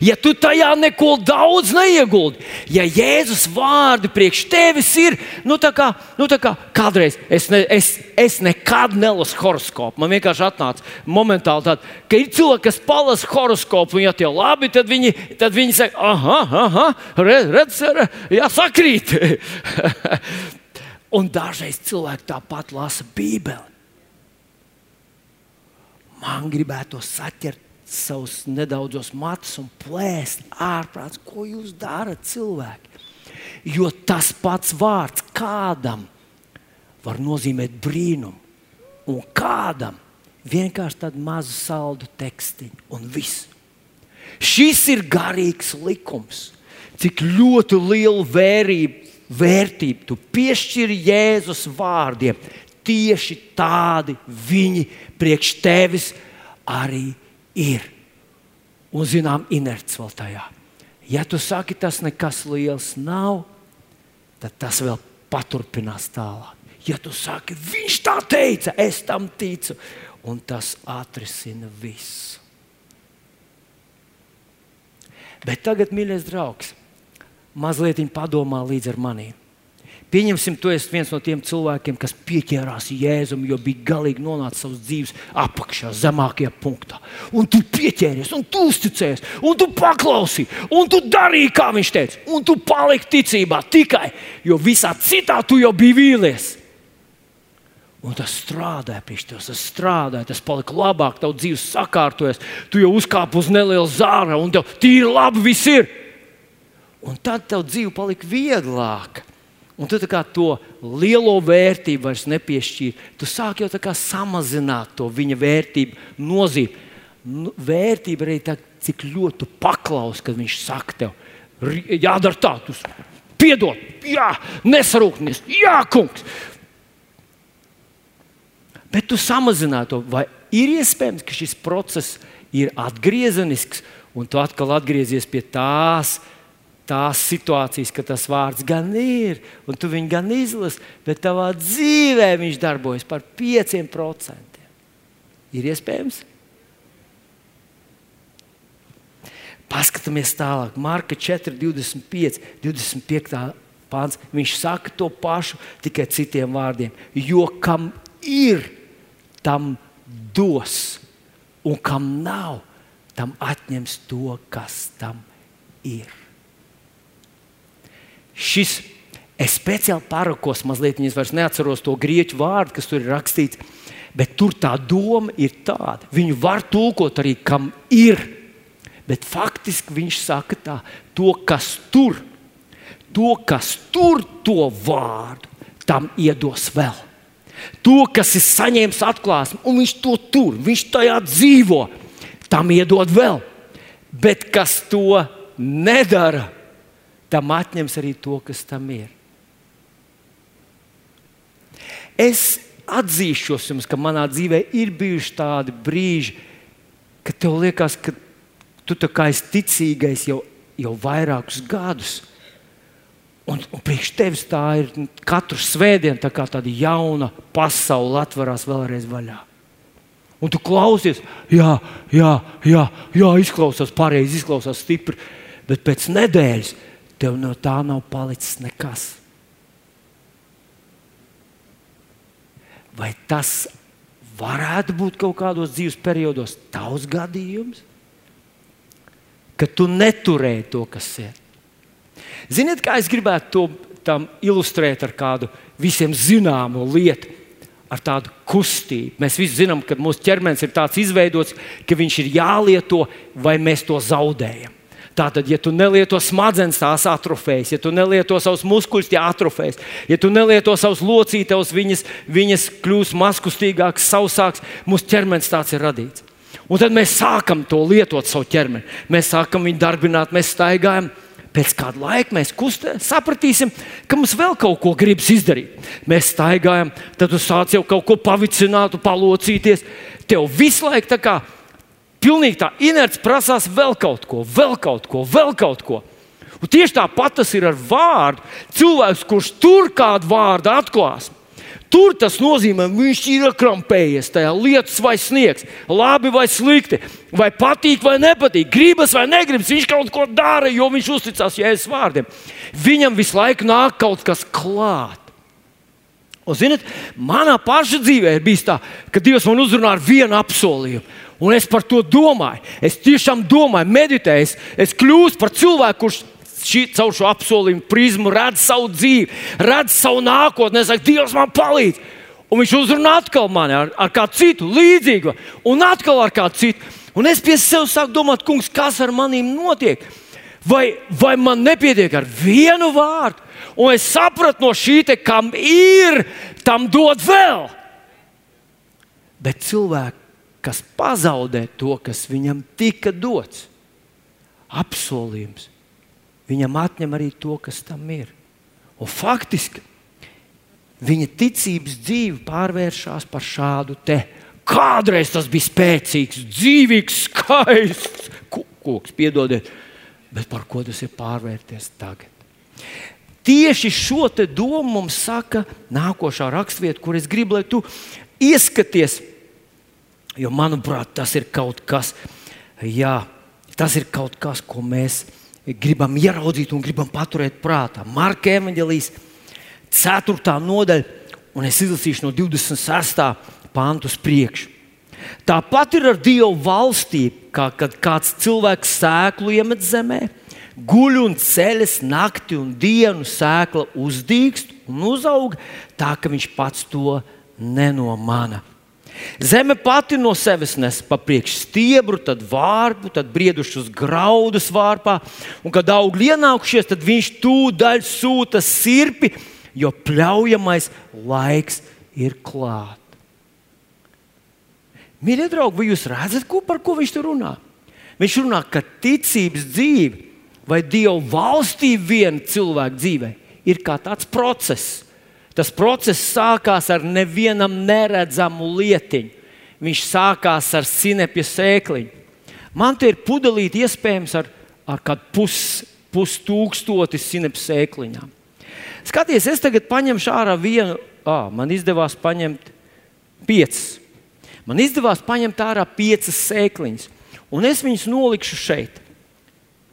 Speaker 1: Ja tu tajā neko daudz neieguldi, ja Jēzus vārdi priekš tevis ir, nu tā kā, nu tā kā kādreiz es, ne, es, es nekad nelasu horoskopu. Man vienkārši atnāca momentāli tāds, ka ir cilvēki, kas palasa horoskopu, un ja tie labi, tad viņi, tad viņi saka, ah, ah, redz, redz, jā, sakrīt. un dažreiz cilvēki tāpat lasa Bībeli. Man gribētu saķert savus nedaudzos matus un plēst ārprāts, ko jūs darat, cilvēki. Jo tas pats vārds kādam var nozīmēt brīnumu, un kādam vienkārši tādu mazu saldu tekstiņu, un viss. Šis ir garīgs likums. Cik ļoti lielu vērību, vērtību tu piešķiri Jēzus vārdiem, tieši tādi viņi priekš tevis arī ir. Un, zinām, inerts vēl tajā. Ja tu saki, tas nekas liels nav, tad tas vēl paturpinās tālāk. Ja tu saki, viņš tā teica, es tam ticu, un tas atrisina visu. Bet tagad, mīļais draugs, mazliet padomā līdz ar maniem. Pieņemsim, tu esi viens no tiem cilvēkiem, kas pieķērās Jēzum, jo bija galīgi nonācis savas dzīves apakšā, zemākajā punktā. Un tu pieķēries, un tu uzticējies, un tu paklausīji, un tu darīji, kā viņš teica, un tu paliki ticībā tikai, jo visā citā tu jau biji vīlies. Un tas strādāja pie tevis, tas strādāja, tas palika labāk, tavs dzīves sakārtojas, tu jau uzkāpi uz nelielu zāra, un tev tīri labi viss ir. Un tad tev dzīve palika vieglāka. Un tu to lielo vērtību vairs nepiešķīri. Tu sāk jau samazināt to viņa vērtību, nozīmi. Nu, vērtība arī tā, cik ļoti paklaus, kad viņš saka, tev jādara tā, tu piedod, jā, nesarūkties, jā, kungs. Bet tu samazināji to, vai ir iespējams, ka šis process ir atgriezenisks, un tu atkal atgriezies pie tās tās situācijas, ka tas vārds gan ir, un tu viņu gan izlasi, bet tavā dzīvē viņš darbojas par 5%. Ir iespējams? Paskatāmies tālāk, Marka 4, 25, 25. pāns. Viņš saka to pašu, tikai citiem vārdiem. Jo kam ir, tam dos, un kam nav, tam atņems to, kas tam ir šis. Es speciāli parakos, mazliet es vairs neatceros to grieķu vārdu, kas tur ir rakstīts, bet tur tā doma ir tāda. Viņu var tulkot arī, kam ir. Bet faktiski viņš saka tā, to, kas tur, to, kas tur to vārdu, tam iedos vēl. To, kas ir saņēmis atklāsmi, un viņš to tur, viņš tajā dzīvo, tam iedod vēl. Bet kas to nedara, tam atņems arī to, kas tam ir. Es atzīšos jums, ka manā dzīvē ir bijuši tādi brīži, kad tev liekas, ka tu esi ticīgais jau, jau vairākus gadus. Un, un priekš tevis tā ir katru svētdienu, tā kā tāda jauna pasaule atverās vēlreiz vaļā. Un tu klausies, jā, jā, jā, jā izklausās pareizi, izklausās stipri, bet pēc nedēļas tev no tā nav palicis nekas. Vai tas varētu būt kaut kādos dzīves periodos tavs gadījums, ka tu neturēji to, kas ir? Ziniet, kā es gribētu to ilustrēt ar kādu visiem zināmu lietu, ar tādu kustību. Mēs visi zinām, ka mūsu ķermenis ir tāds izveidots, ka viņš ir jālieto, vai mēs to zaudējam. Tātad, ja tu nelieto smadzenes, tās atrofējas, ja tu nelieto savus muskuļus, tie atrofējas, ja tu nelieto savus locītavus, viņas, viņas kļūs mazkustīgākas, sausākas. Mūsu ķermenis tāds ir radīts. Un tad mēs sākam to lietot savu ķermeni. Mēs sākam viņu darbināt, mēs staigājam. Pēc kāda laika mēs kustē, sapratīsim, ka mums vēl kaut ko gribas izdarīt. Mēs staigājam, tad tu sāc jau kaut ko pavicināt, palocīties. Tev visu laiku tā kā Pilnīgi tā inerts prasās vēl kaut ko, vēl kaut ko, vēl kaut ko. Un tieši tāpat tas ir ar vārdu. Cilvēks, kurš tur kādu vārdu atklās, tur tas nozīmē, viņš ir akrampējies tajā lietas vai sniegs, labi vai slikti, vai patīk vai nepatīk, gribas vai negribas. Viņš kaut ko dara, jo viņš uzticās Jēzus vārdiem. Viņam visu laiku nāk kaut kas klāt. Un, ziniet, manā paša dzīvē ir bijis tā, ka Dievs man uzrunā ar vienu apsolījumu. Un es par to domāju. Es tiešām domāju, meditēju. Es, es kļūstu par cilvēku, kurš šī, caur šo apsolījumu prizmu redz savu dzīvi, redz savu nākotni. Es saku, Dievs man palīdz. Un viņš uzrunā atkal mani ar, ar kādu citu līdzīgu, un atkal ar kādu citu. Un es pie sevis sāku domāt, kungs, kas ar maniem notiek? Vai, vai man nepietiek ar vienu vārdu? Un es sapratu no šī, te, kam ir, tam dod vēl. Bet cilvēki, kas pazaudē to, kas viņam tika dots, apsolījums, viņam atņem arī to, kas tam ir. Un faktiski viņa ticības dzīve pārvēršas par šādu te. Kādreiz tas bija spēcīgs, dzīvīgs, skaists koks, piedodiet, bet par ko tas ir pārvērties tagad? Tieši šo domu mums saka nākošā raksturvieta, kur es gribu, lai tu ieskaties. Jo, manuprāt, tas ir kaut kas, jā, tas ir kaut kas, ko mēs gribam ieraudzīt un gribam paturēt prātā. Marka evanģelijas 4. nodaļa, un es izlasīšu no 26. pānta uz priekšu. Tāpat ir ar Dievu valstību, kā kad kāds cilvēks sēklu iemet zemē guļ un ceļas nakti un dienu, sēkla uzdīkst un uzaug tā, ka viņš pats to nenomana. Zeme pati no sevis nes pa priekšu stiebru, tad vārpu, tad briedušus graudus vārpā, un kad augļi ienākušies, tad viņš tūdaļ sūta sirpi, jo pļaujamais laiks ir klāt. Mīļie draugi, vai jūs redzat, ko, par ko viņš tur runā? Viņš runā, ka ticības dzīve vai Dieva valstī viena cilvēka dzīvē ir kā tāds process. Tas process sākās ar nevienam neredzamu lietiņu. Viņš sākās ar sinepju sēkliņu. Man te ir pudelīte iespējams ar, ar kādu pus, pustūkstoti sinepju sēkliņām. Skaties, es tagad paņemšu ārā vienu, ah, man izdevās paņemt piecas. Man izdevās paņemt ārā piecas sēkliņas, un es viņas nolikšu šeit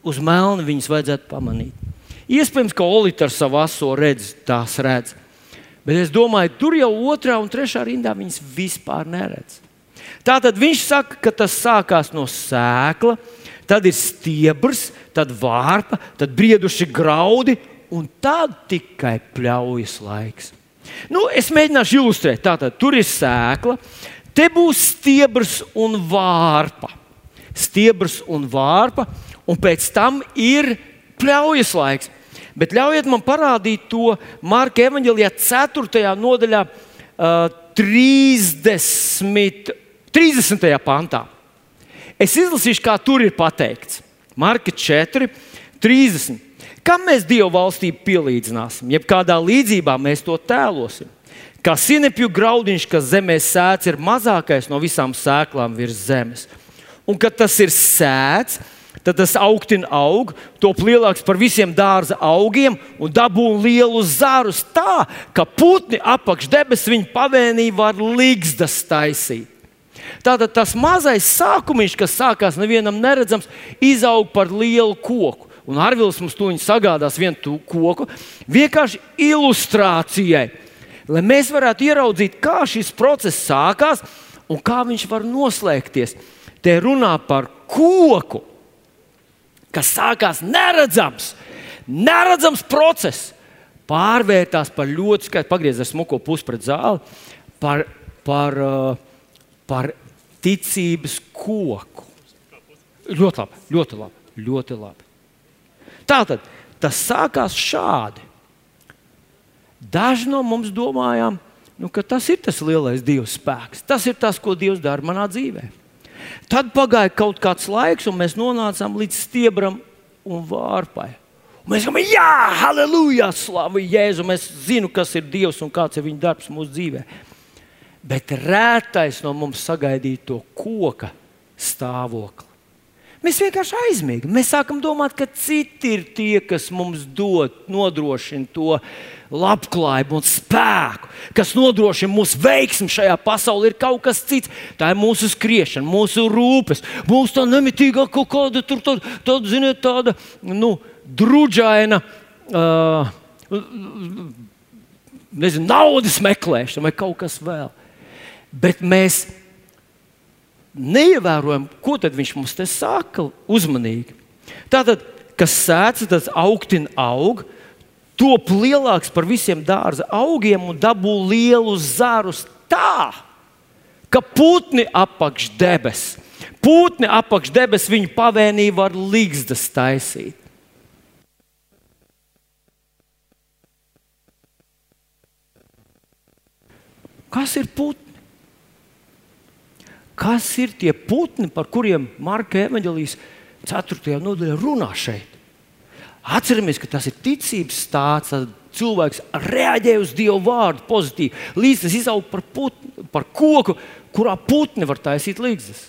Speaker 1: uz melna viņas vajadzētu pamanīt. Iespējams, ka Olīte ar savu aso redz, tās redz. Bet es domāju, tur jau otrā un trešā rindā viņas vispār neredz. Tātad viņš saka, ka tas sākās no sēkla, tad ir stiebrs, tad vārpa, tad brieduši graudi, un tad tikai pļaujas laiks. Nu, es mēģināšu ilustrēt. Tātad tur ir sēkla, te būs stiebrs un vārpa. Stiebrs un vārpa, un pēc tam ir pļaujas laiks. Bet ļaujiet man parādīt to Marka evanģēlijā, 4. nodaļā, uh, 30. 30. pantā. Es izlasīšu, kā tur ir pateikts. Marka 4, 30. Kam mēs Dieva valstību pielīdzināsim, jeb kādā līdzībā mēs to tēlosim? Kā sinepju graudiņš, kas zemē sēdz, ir mazākais no visām sēklām virs zemes. Un kad tas ir sēdz, tad tas augtina aug, top lielāks par visiem dārza augiem un dabū lielus zārus tā, ka putni apakš debesis viņa pavēnī var līgzdas taisīt. Tātad tas mazais sākumiņš, kas sākās nevienam neredzams, izaug par lielu koku. Un Arvils mums to sagādās vienu koku, vienkārši ilustrācijai, lai mēs varētu ieraudzīt, kā šis process sākās un kā viņš var noslēgties. Te runā par koku, kas sākās neredzams, neredzams process, pārvērtās par ļoti skaistu, pagriezties smuko pusi pret zāli, par, par, uh, par ticības koku. Ļoti labi, ļoti labi. Ļoti labi. Tātad tas sākās šādi. Daži no mums domājām, nu, ka tas ir tas lielais Dieva spēks. Tas ir tas, ko Dievs dara manā dzīvēm. Tad pagāja kaut kāds laiks, un mēs nonācām līdz stiebram un vārpai. Un mēs domājam, jā, halleluja, slavu Jēzu. Mēs zinām, kas ir Dievs un kāds ir viņa darbs mūsu dzīvē. Bet rētais no mums sagaidīja to koka stāvokli. Mēs vienkārši aizmiegam. Mēs sākam domāt, ka citi ir tie, kas mums dod, nodrošina to labklājību un spēku, kas nodrošina mūsu veiksmu šajā pasaulē. Ir kaut kas cits. Tā ir mūsu skriešana, mūsu rūpes, mūsu tā nemitīgā kaut kāda tur, tā, tā, ziniet, tāda nu, druģaina. Uh, Nezinu, naudas meklēšana vai kaut kas vēl. Bet mēs neievērojam, ko viņš mums te saka uzmanīgi. Tātad, kas sēdz, tas augtina aug, top lielāks par visiem dārza augiem un dabū lielus zarus tā, ka putni apakš debes. Putni apakš debes viņa pavēnī var līgzdas taisīt. Kas ir putni? Kas ir tie putni, par kuriem Marka evanģelijas 4. nodaļā runā šeit? Atceramies, ka tas ir ticības stāsts. Cilvēks reaģē uz Dieva vārdu pozitīvi. Līdz tas izaug par, putni, par koku, kurā putni var taisīt līdzes.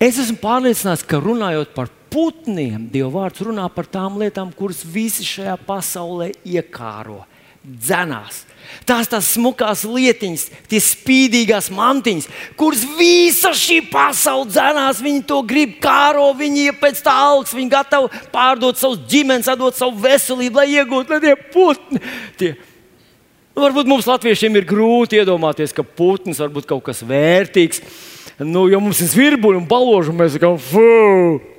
Speaker 1: Es esmu pārliecināts, ka runājot par putniem, Dieva vārds runā par tām lietām, kuras visi šajā pasaulē iekāro, dzenās Tās tās smukās lietiņas, tie spīdīgās mantiņas, kuras visa šī pasaule dzenās, viņi to grib kāro, viņi ir pēc tā augsts, viņi gatavi pārdot savus ģimenes, atdot savu veselību, lai iegūtu tie putni. Tie. Varbūt mums, latviešiem, ir grūti iedomāties, ka putns var būt kaut kas vērtīgs. Nu, jo mums ir virbuļi un baloži, un mēs sakām, fuck!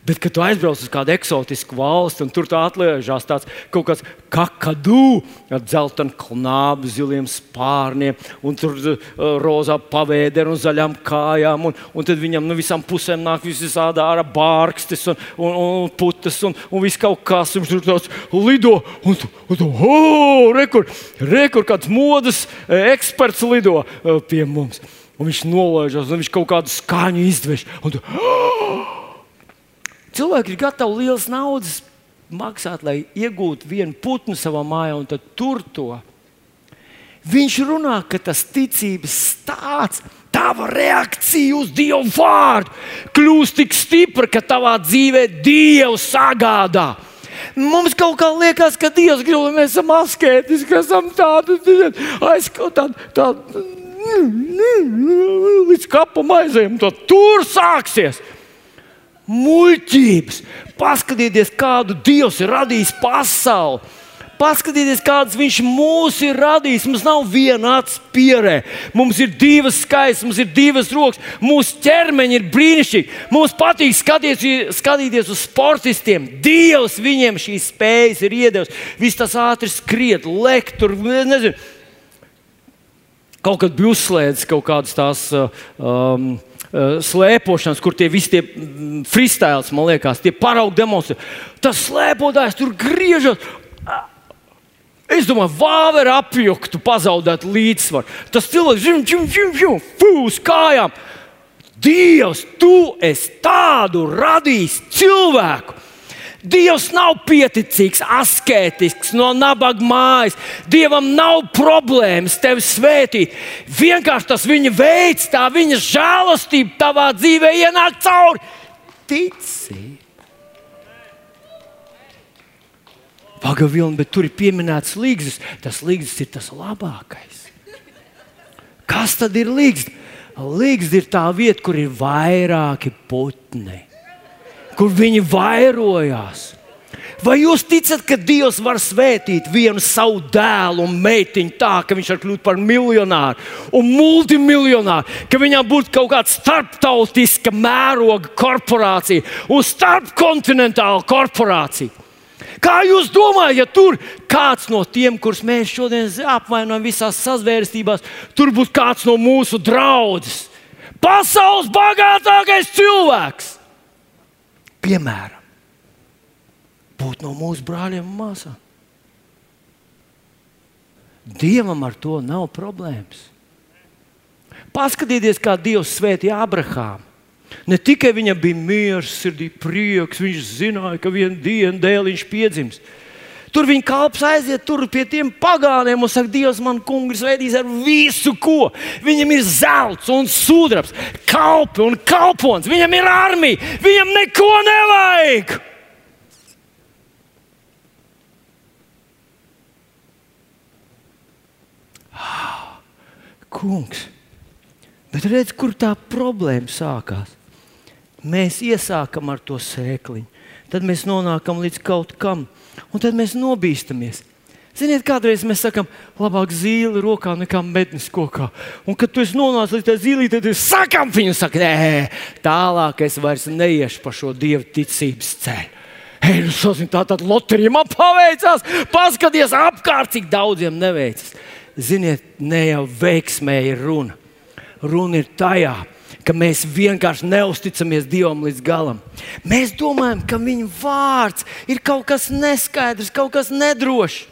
Speaker 1: Bet, kad tu aizbrauc uz kādu eksotisku valsti, un tur tā atliežās tāds kaut kāds kakadu ar dzeltenu knābu, ziliem spārniem, un tur uh, rozā pavēderi un zaļām kājām. Un, un tad viņam no nu, visām pusēm nāk visādi ārā bārkstis un, un, un putas un, un viss kaut kas. Viņš tur tāds lido, un un tu oh, rekur, rekur kāds modes eh, eksperts lido uh, pie mums. Un viņš nolaižas, un viņš kaut kādu skaņu izdvež. Un tu, oh! Cilvēki ir gatavi liels naudas maksāt, lai iegūtu vienu putnu savā mājā un tur to. Viņš runā, ka tas ticības stāsts, tava reakcija uz Dieva vārdu kļūst tik stipra, ka tavā dzīvē Dievs sagādā. Mums kaut kā liekas, ka Dievs grib, lai mēs esam asketiski, ka esam tādi aizskaut, tādi. tādi līdz kapam aizējām, tad tur sāksies muļķības. Paskatieties, kādu Dievs ir radījis pasauli. Paskatieties, kāds viņš mūs ir radījis. Mums nav viena acs pierē. Mums ir divas skaistas, mums ir divas rokas. Mūsu ķermeņi ir brīnišķīgi. Mums patīk skatīties, skatīties uz sportistiem. Dievs viņiem šīs spējas ir iedevis. Viss tas ātri skriet, lekt tur. Nezinu. Kaut kad bija uzslēdzis kaut kādas tās. Um, Eh, slēpošanas, kur tie visi tie mm, freestyles, man liekas, tie paraugu demonstrē. Tas slēpotājs tur griežas. Es domāju, vāver apjuktu, pazaudētu līdzsvaru. Tas cilvēks žim, žim, žim, žim, fūs kājām. Dievs, tu esi tādu radījis cilvēku, Dievs nav pieticīgs, asketisks, no nabaga mājas. Dievam nav problēmas tevi svētīt. Vienkārši tas viņa veids, tā viņa žēlastība tavā dzīvē ienāk cauri ticību. Pagaidām, bet tur ir pieminēts līgzis. Tas līgzis ir tas labākais. Kas tad ir līgzis? Līgzis ir tā vieta, kur ir vairāki putni kur viņi vairojās. Vai jūs ticat, ka Dievs var svētīt vienu savu dēlu un meitiņu tā, ka viņš var kļūt par miljonāru un multimiljonāru, ka viņam būtu kaut kāda starptautiska mēroga korporācija un starpkontinentāla korporācija? Kā jūs domājat, ja tur kāds no tiem, kurus mēs šodien apvainojam visās sazvērstībās, tur būtu kāds no mūsu draugiem? Pasaules bagātākais cilvēks! Piemēram, būt no mūsu brāļiem un māsām. Dievam ar to nav problēmas. Paskatieties, kā Dievs svētīja Abrahāmu. Ne tikai viņam bija miers, sirdī prieks, viņš zināja, ka vienā dienā dēliņš piedzims. Tur viņa kalps aiziet tur pie tiem pagāniem un saka, Dievs, man kungs veidīs ar visu, ko. Viņam ir zelts un sudrabs, kalpi un kalpons, viņam ir armija, viņam neko nevajag. Kungs, bet redz, kur tā problēma sākās. Mēs iesākam ar to sēkliņu, tad mēs nonākam līdz kaut kam un tad mēs nobīstamies. Ziniet, kādreiz mēs sakām, labāk zīle rokā nekā mednis kokā. Un, kad tu nonāc līdz tā zīlītē, tad es sakām viņu, saka, nē, tālāk es vairs neiešu pa šo dievu ticības ceļu. Hei, nu, sazin, tā tad loterija man paveicās, paskaties apkārt, cik daudziem neveicas. Ziniet, ne jau veiksmē ir runa. Runa ir tajā, ka mēs vienkārši neusticamies Dievam līdz galam. Mēs domājam, ka Viņa vārds ir kaut kas neskaidrs, kaut kas nedrošs.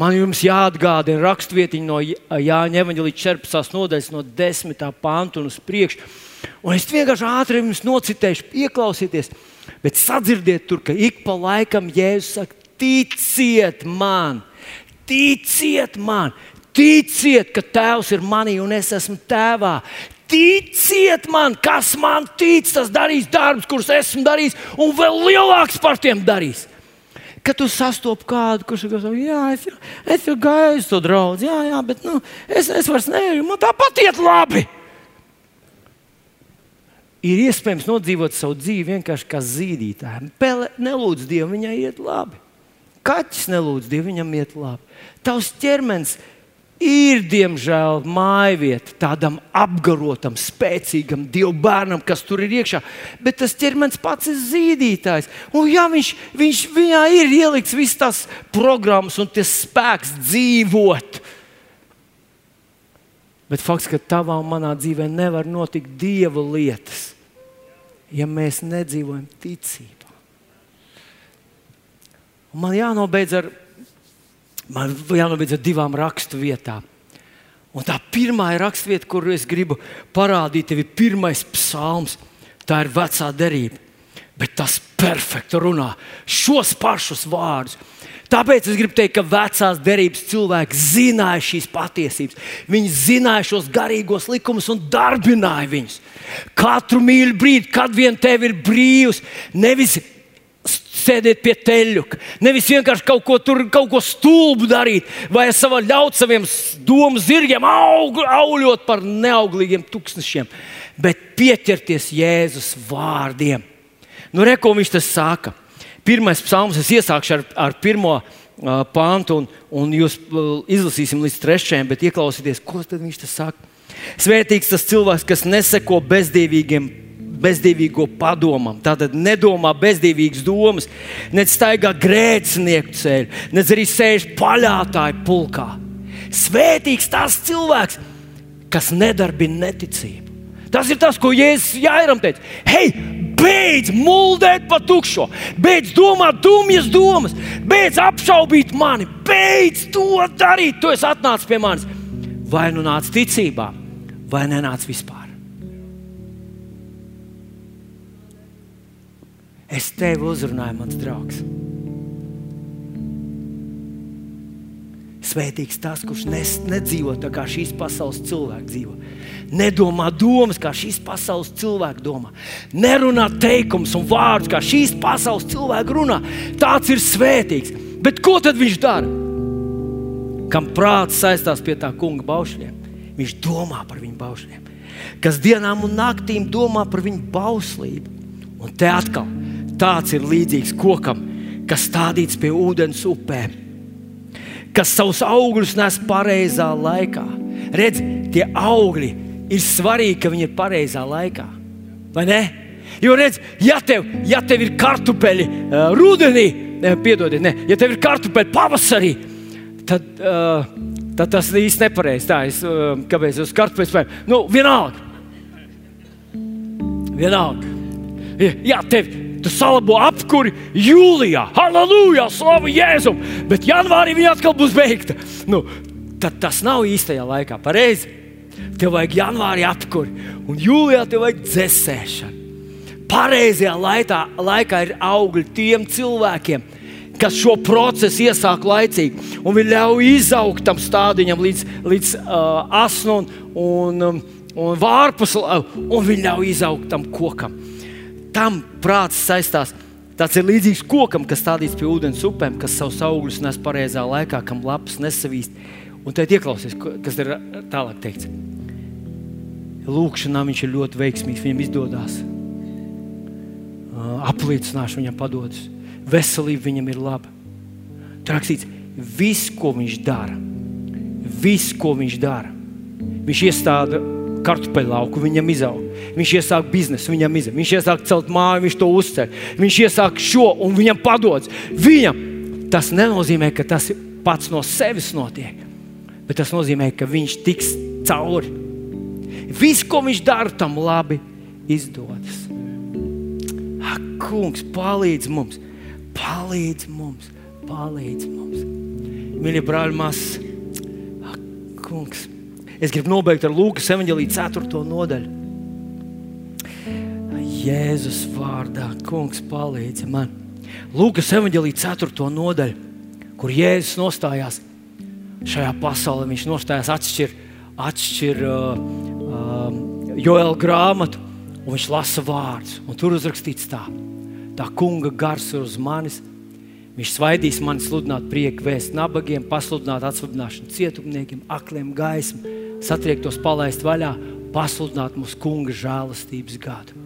Speaker 1: Man jums jāatgādina rakstvietiņa no Jāņa Evanģelīda 14. nodaļas, no 10. pānta un uz priekšu. Un es vienkārši ātri jums nocitēšu, ieklausieties, bet sadzirdiet tur, ka ik pa laikam Jēzus saka, ticiet man, ticiet man, ticiet, ka Tēvs ir manī un es esmu Tēvā. Ticiet man, kas man tic, tas darīs darbus, kurus esmu darījis, un vēl lielāks par tiem darīs. Kad tu sastopi kādu, kurš ir gatavs, jā, es, jau, es jau gāju to draugu, jā, jā, bet nu, es, es vairs neju, man tāpat iet labi. Ir iespējams nodzīvot savu dzīvi vienkārši kā zīdītājiem. Pele nelūdz Dievu, viņai iet labi. Kaķis nelūdz Dievu, viņam iet labi. Tavs ķermenis ir, diemžēl, mājvieta tādam apgarotam, spēcīgam dievu bērnam, kas tur ir iekšā. Bet tas ķermenis pats ir zīdītājs. Un, ja viņš, viņš viņā ir ielikts visas tās programmas un tas spēks dzīvot. Bet fakts, ka tavā un manā dzīvē nevar notikt dieva lietas, ja mēs nedzīvojam ticībā. Un man jānobeidz ar man jānobeidz ar divām raksturvietām. Un tā pirmā ir raksturvieta, kur es gribu parādīt, tev ir pirmais psalms. Tā ir vecā derība. Bet tas perfekti runā šos pašus vārdus. Tāpēc es gribu teikt, ka vecās derības cilvēki zināja šīs patiesības. Viņi zināja šos garīgos likumus un darbināja viņus. Katru mīļu brīdi, kad vien tev ir brīvs, nevis sēdēt pie teļuka. Nevis vienkārši kaut ko, tur, kaut ko stulbu darīt, vai ļaut saviem domu zirgiem aug, auļot par neauglīgiem tūkstošiem, bet pieķerties Jēzus vārdiem. Nu, re, ko viņš tas saka? Pirmais psalms, es iesākšu ar, ar pirmo uh, pāntu, un, un jūs uh, izlasīsim līdz trešajam, bet ieklausieties, ko viņš tas saka. Svētīgs tas cilvēks, kas neseko bezdīvīgiem bezdīvīgo padomam. Tātad nedomā bezdīvīgas domas, ne staigā grēcinieku ceļu, ne arī sēž paļātāju pulkā. Svētīgs tas cilvēks, kas nedarbina neticību. Tas ir tas, ko Jēzus Jāiram teica. Hei, beidz muldēt pa tukšo, beidz domāt dumjas domas, beidz apšaubīt mani, beidz to darīt. Tu esi atnācis pie manis. Vai nu nāc ticībā, vai nenāc vispār. Es tevi uzrunāju, mans draugs. Svētīgs tas, kurš nes, nedzīvo tā kā šīs pasaules cilvēki dzīvo. Nedomā domas, kā šīs pasaules cilvēki domā. Nerunā teikumus un vārdus, kā šīs pasaules cilvēki runā. Tāds ir svētīgs. Bet ko tad viņš dara? Kam prāts saistās pie tā kunga baušļiem? Viņš domā par viņu baušļiem. Kas dienām un naktīm domā par viņu bauslību. Un te atkal tāds ir līdzīgs kokam, kas stādīts pie ūdens upēm, kas savus augļus nes pareizā laikā. Redz, tie augļi ir svarīgi, ka viņi ir pareizā laikā. Vai ne? Jo, redz, ja tev, ja tev ir kartupeļi uh, rudenī, ne, piedodiet, ne, ja tev ir kartupeļi pavasarī, tad, uh, tad tas īsti nepareizi. Tā es, uh, kāpēc es kartupeļus spēju? Nu, vienalga. Vienalga. Ja tev, Tu salabo apkuri jūlijā, halleluja, slavu Jēzum, bet janvārī viņa atkal būs beigta. Nu, tad tas nav īstajā laikā. Pareizi. Tev vajag janvārī apkuri, un jūlijā tev vajag dzēsēšanu. Pareizajā laikā, laikā ir augļi tiem cilvēkiem, kas šo procesu iesāk laicīgi, un viņi ļauj izaugt tam stādiņam līdz, līdz uh, asnu un, un, um, un vārpus, un viņi ļauj izaugt tam kokam. Tam prāts saistās. Tas ir līdzīgs kokam, kas stādīts pie ūdens upēm, kas savus augļus nes pareizā laikā, kam lapas nesavīst. Un tad ieklausies, kas ir tālāk teikts. Lūkšanā viņš ir ļoti veiksmīgs, viņam izdodas. Apliecināšu viņam padodas. Veselība viņam ir laba. Trakstīts, viss, ko viņš dara, viss, ko viņš dara, viņš iestāda kartupeļu lauku, viņam izaug. Viņš iesāk biznesu, viņam izaug. Viņš iesāk celt māju, viņš to uzcer. Viņš iesāk šo un viņam padodas. Viņam tas nenozīmē, ka tas pats no sevis notiek, bet tas nozīmē, ka viņš tiks cauri. Viss, ko viņš dara, tam labi izdodas. Ak, kungs, palīdz mums, palīdz mums, palīdz mums. Mīļie brāļi, māsas, kungs, es gribu nobeigt ar Lūkas evanģelīju 4. nodaļu. Jēzus vārdā, kungs, palīdzi man. Lūkas evanģelīja 4. nodaļu, kur Jēzus nostājās šajā pasaulē. Viņš nostājās atšķir, atšķir uh, uh, Joēla grāmatu, un viņš lasa vārdus. Tur uzrakstīts tā, tā kunga gars ir uz manis. Viņš svaidīs mani sludināt prieku, vēst nabagiem, pasludināt atsvabināšanu cietumniekiem, akliem gaismu, satriektos palaist vaļā, pasludināt mūsu kunga žēlastības gadu.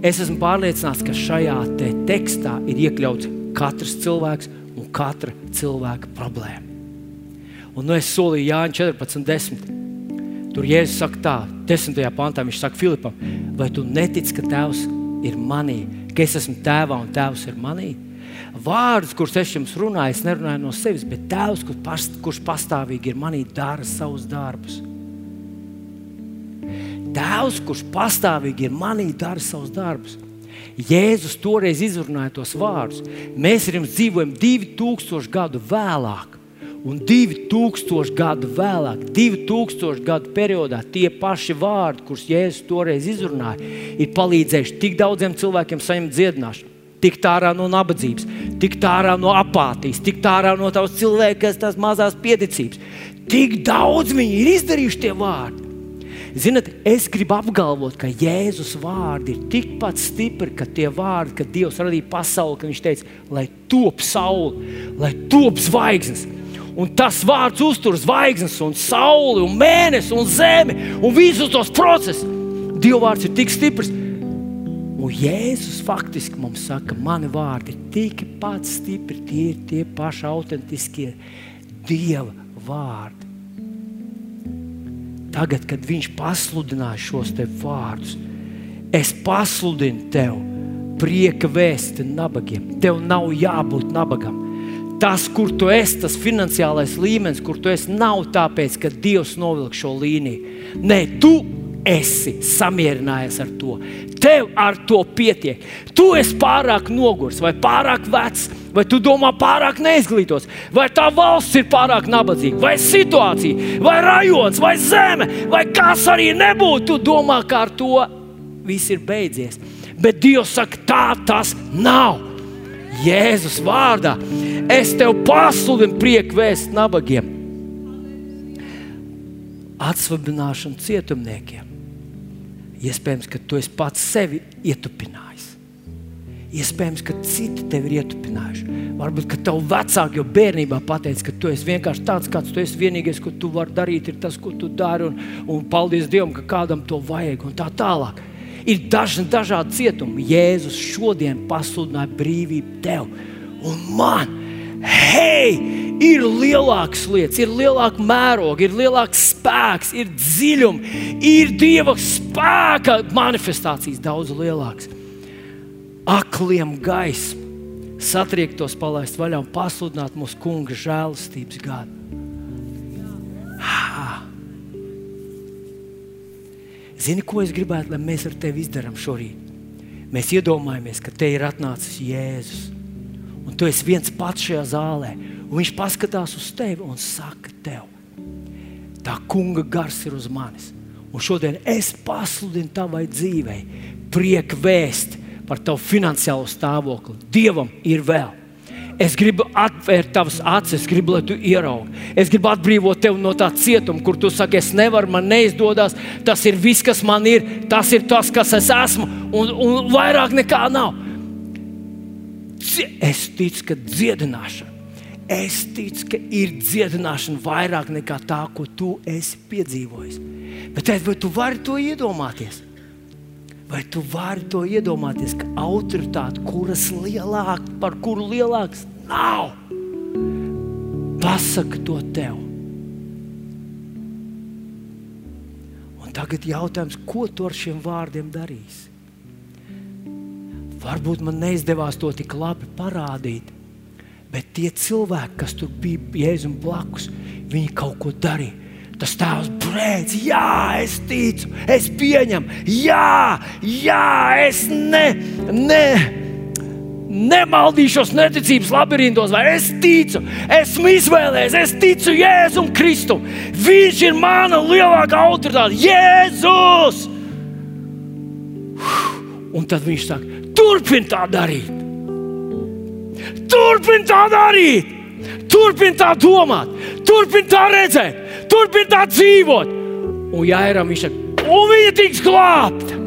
Speaker 1: Es esmu pārliecināts, ka šajā te tekstā ir iekļauts katrs cilvēks un katra cilvēka problēma. Un nu es solīju Jānis 14, 10. Tur Jēzus saka tā, 10. pantā viņš saka Filipam, vai tu netici, ka Tēvs ir manī, ka es esmu Tēvā un Tēvs ir manī? Vārdus, kurus es jums runāju, es nerunāju no sevis, bet Tēvs, kurš pastāvīgi ir manī, dara savus darbus. Tēvs, kurš pastāvīgi ir manī, dara savus darbus. Jēzus toreiz izrunāja tos vārdus. Mēs ar jums dzīvojam 2000 gadu vēlāk. Un 2000 gadu vēlāk, 2000 gadu periodā, tie paši vārdi, kurus Jēzus toreiz izrunāja, ir palīdzējuši tik daudziem cilvēkiem saņemt dziedināšanu, tikt ārā no nabadzības, tikt ārā no apātijas, tikt ārā no tās cilvēka, tās mazās pieticības. Tik daudz viņi ir izdarījuši tie vārdi. Ziniet, es gribu apgalvot, ka Jēzus vārdi ir tikpat stipri, ka tie vārdi, kad Dievs radīja pasauli, ka Viņš teica, lai top saule, lai top zvaigznes. Un tas vārds uztur zvaigznes, un sauli, un mēnesi, un zemi, un visus tos procesus. Dieva vārds ir tik stiprs. Un Jēzus faktiski mums saka, mani vārdi ir tikpat stipri, tie ir tie paši autentiskie Dieva vārdi. Tagad, kad viņš pasludināja šos te vārdus, es pasludinu tev prieka vēsti nabagiem. Tev nav jābūt nabagam. Tas, kur tu esi, tas finansiālais līmenis, kur tu esi, nav tāpēc, ka Dievs novilk šo līniju. Nē, tu esi samierinājies ar to. Tev ar to pietiek. Tu esi pārāk nogurs vai pārāk vecs Vai tu domā pārāk neizglītos, vai tā valsts ir pārāk nabadzīga, vai situācija, vai rajons, vai zeme, vai kas arī nebūtu, tu domā, ka ar to viss ir beidzies. Bet Dievs saka, tā tas nav. Jēzus vārdā es tev pasludinu prieku vēst nabagiem, atsvabināšanu cietumniekiem. Iespējams, ka tu esi pats sevi ietupinājis. Iespējams, ka citi tevi ir ietupinājuši. Varbūt, ka tev vecāki jau bērnībā pateica, ka tu esi vienkārši tāds, kāds tu esi. Vienīgais, ko tu vari darīt, ir tas, ko tu dari. Un, un paldies Dievam, ka kādam to vajag. Un tā tālāk. Ir dažni dažādi cietumi. Jēzus šodien pasludināja brīvību tev un man. Hei, ir lielākas lietas, ir lielāka mēroga, ir lielāks spēks, ir dziļums, ir dieva spēka manifestācijas daudz lielākas akliem gaismu, satriektos palaist vaļā un pasludināt mūsu kunga žēlastības gadu. Zini, ko es gribētu, lai mēs ar tevi izdarām šorīt? Mēs iedomājamies, ka te ir atnācis Jēzus. Un tu esi viens pats šajā zālē. Viņš paskatās uz tevi un saka, tev, tā kunga gars ir uz manis. Un šodien es pasludinu tavai dzīvei, prieku vēst, par tavu finansiālo stāvokli. Dievam ir vēl. Es gribu atvērt tavas acis, es gribu, lai tu ieraugi. Es gribu atbrīvot tevi no tā cietuma, kur tu saki, es nevaru, man neizdodas. Tas ir viss, kas man ir, tas ir tas, kas es esmu, un, un vairāk nekā nav. Es ticu, ka dziedināšana, es ticu, ka ir dziedināšana vairāk nekā tā, ko tu esi piedzīvojis. Bet vai tu vari to iedomāties? Vai tu vari to iedomāties, ka autoritāte, kuras lielāk, par kuru lielāks nav, pasaka to tev? Un tagad jautājums, ko tu ar šiem vārdiem darīsi? Varbūt man neizdevās to tik labi parādīt, bet tie cilvēki, kas tur bija Jēzum blakus, viņi kaut ko darīja Tas tēvs brēc, jā, es ticu, es pieņemu, jā, jā, es ne, ne, nemaldīšos neticības labirintos, vai es ticu, esmu izvēlējies, es ticu Jēzum Kristum. Viņš ir mana lielākā autoritāte, Jēzus! Un tad viņš saka, turpini tā darīt. Turpini tā darīt, turpini tā domāt, turpini tā redzēt turpina tā dzīvot. Un Jēram viņš saka, un viņa tiks glābta.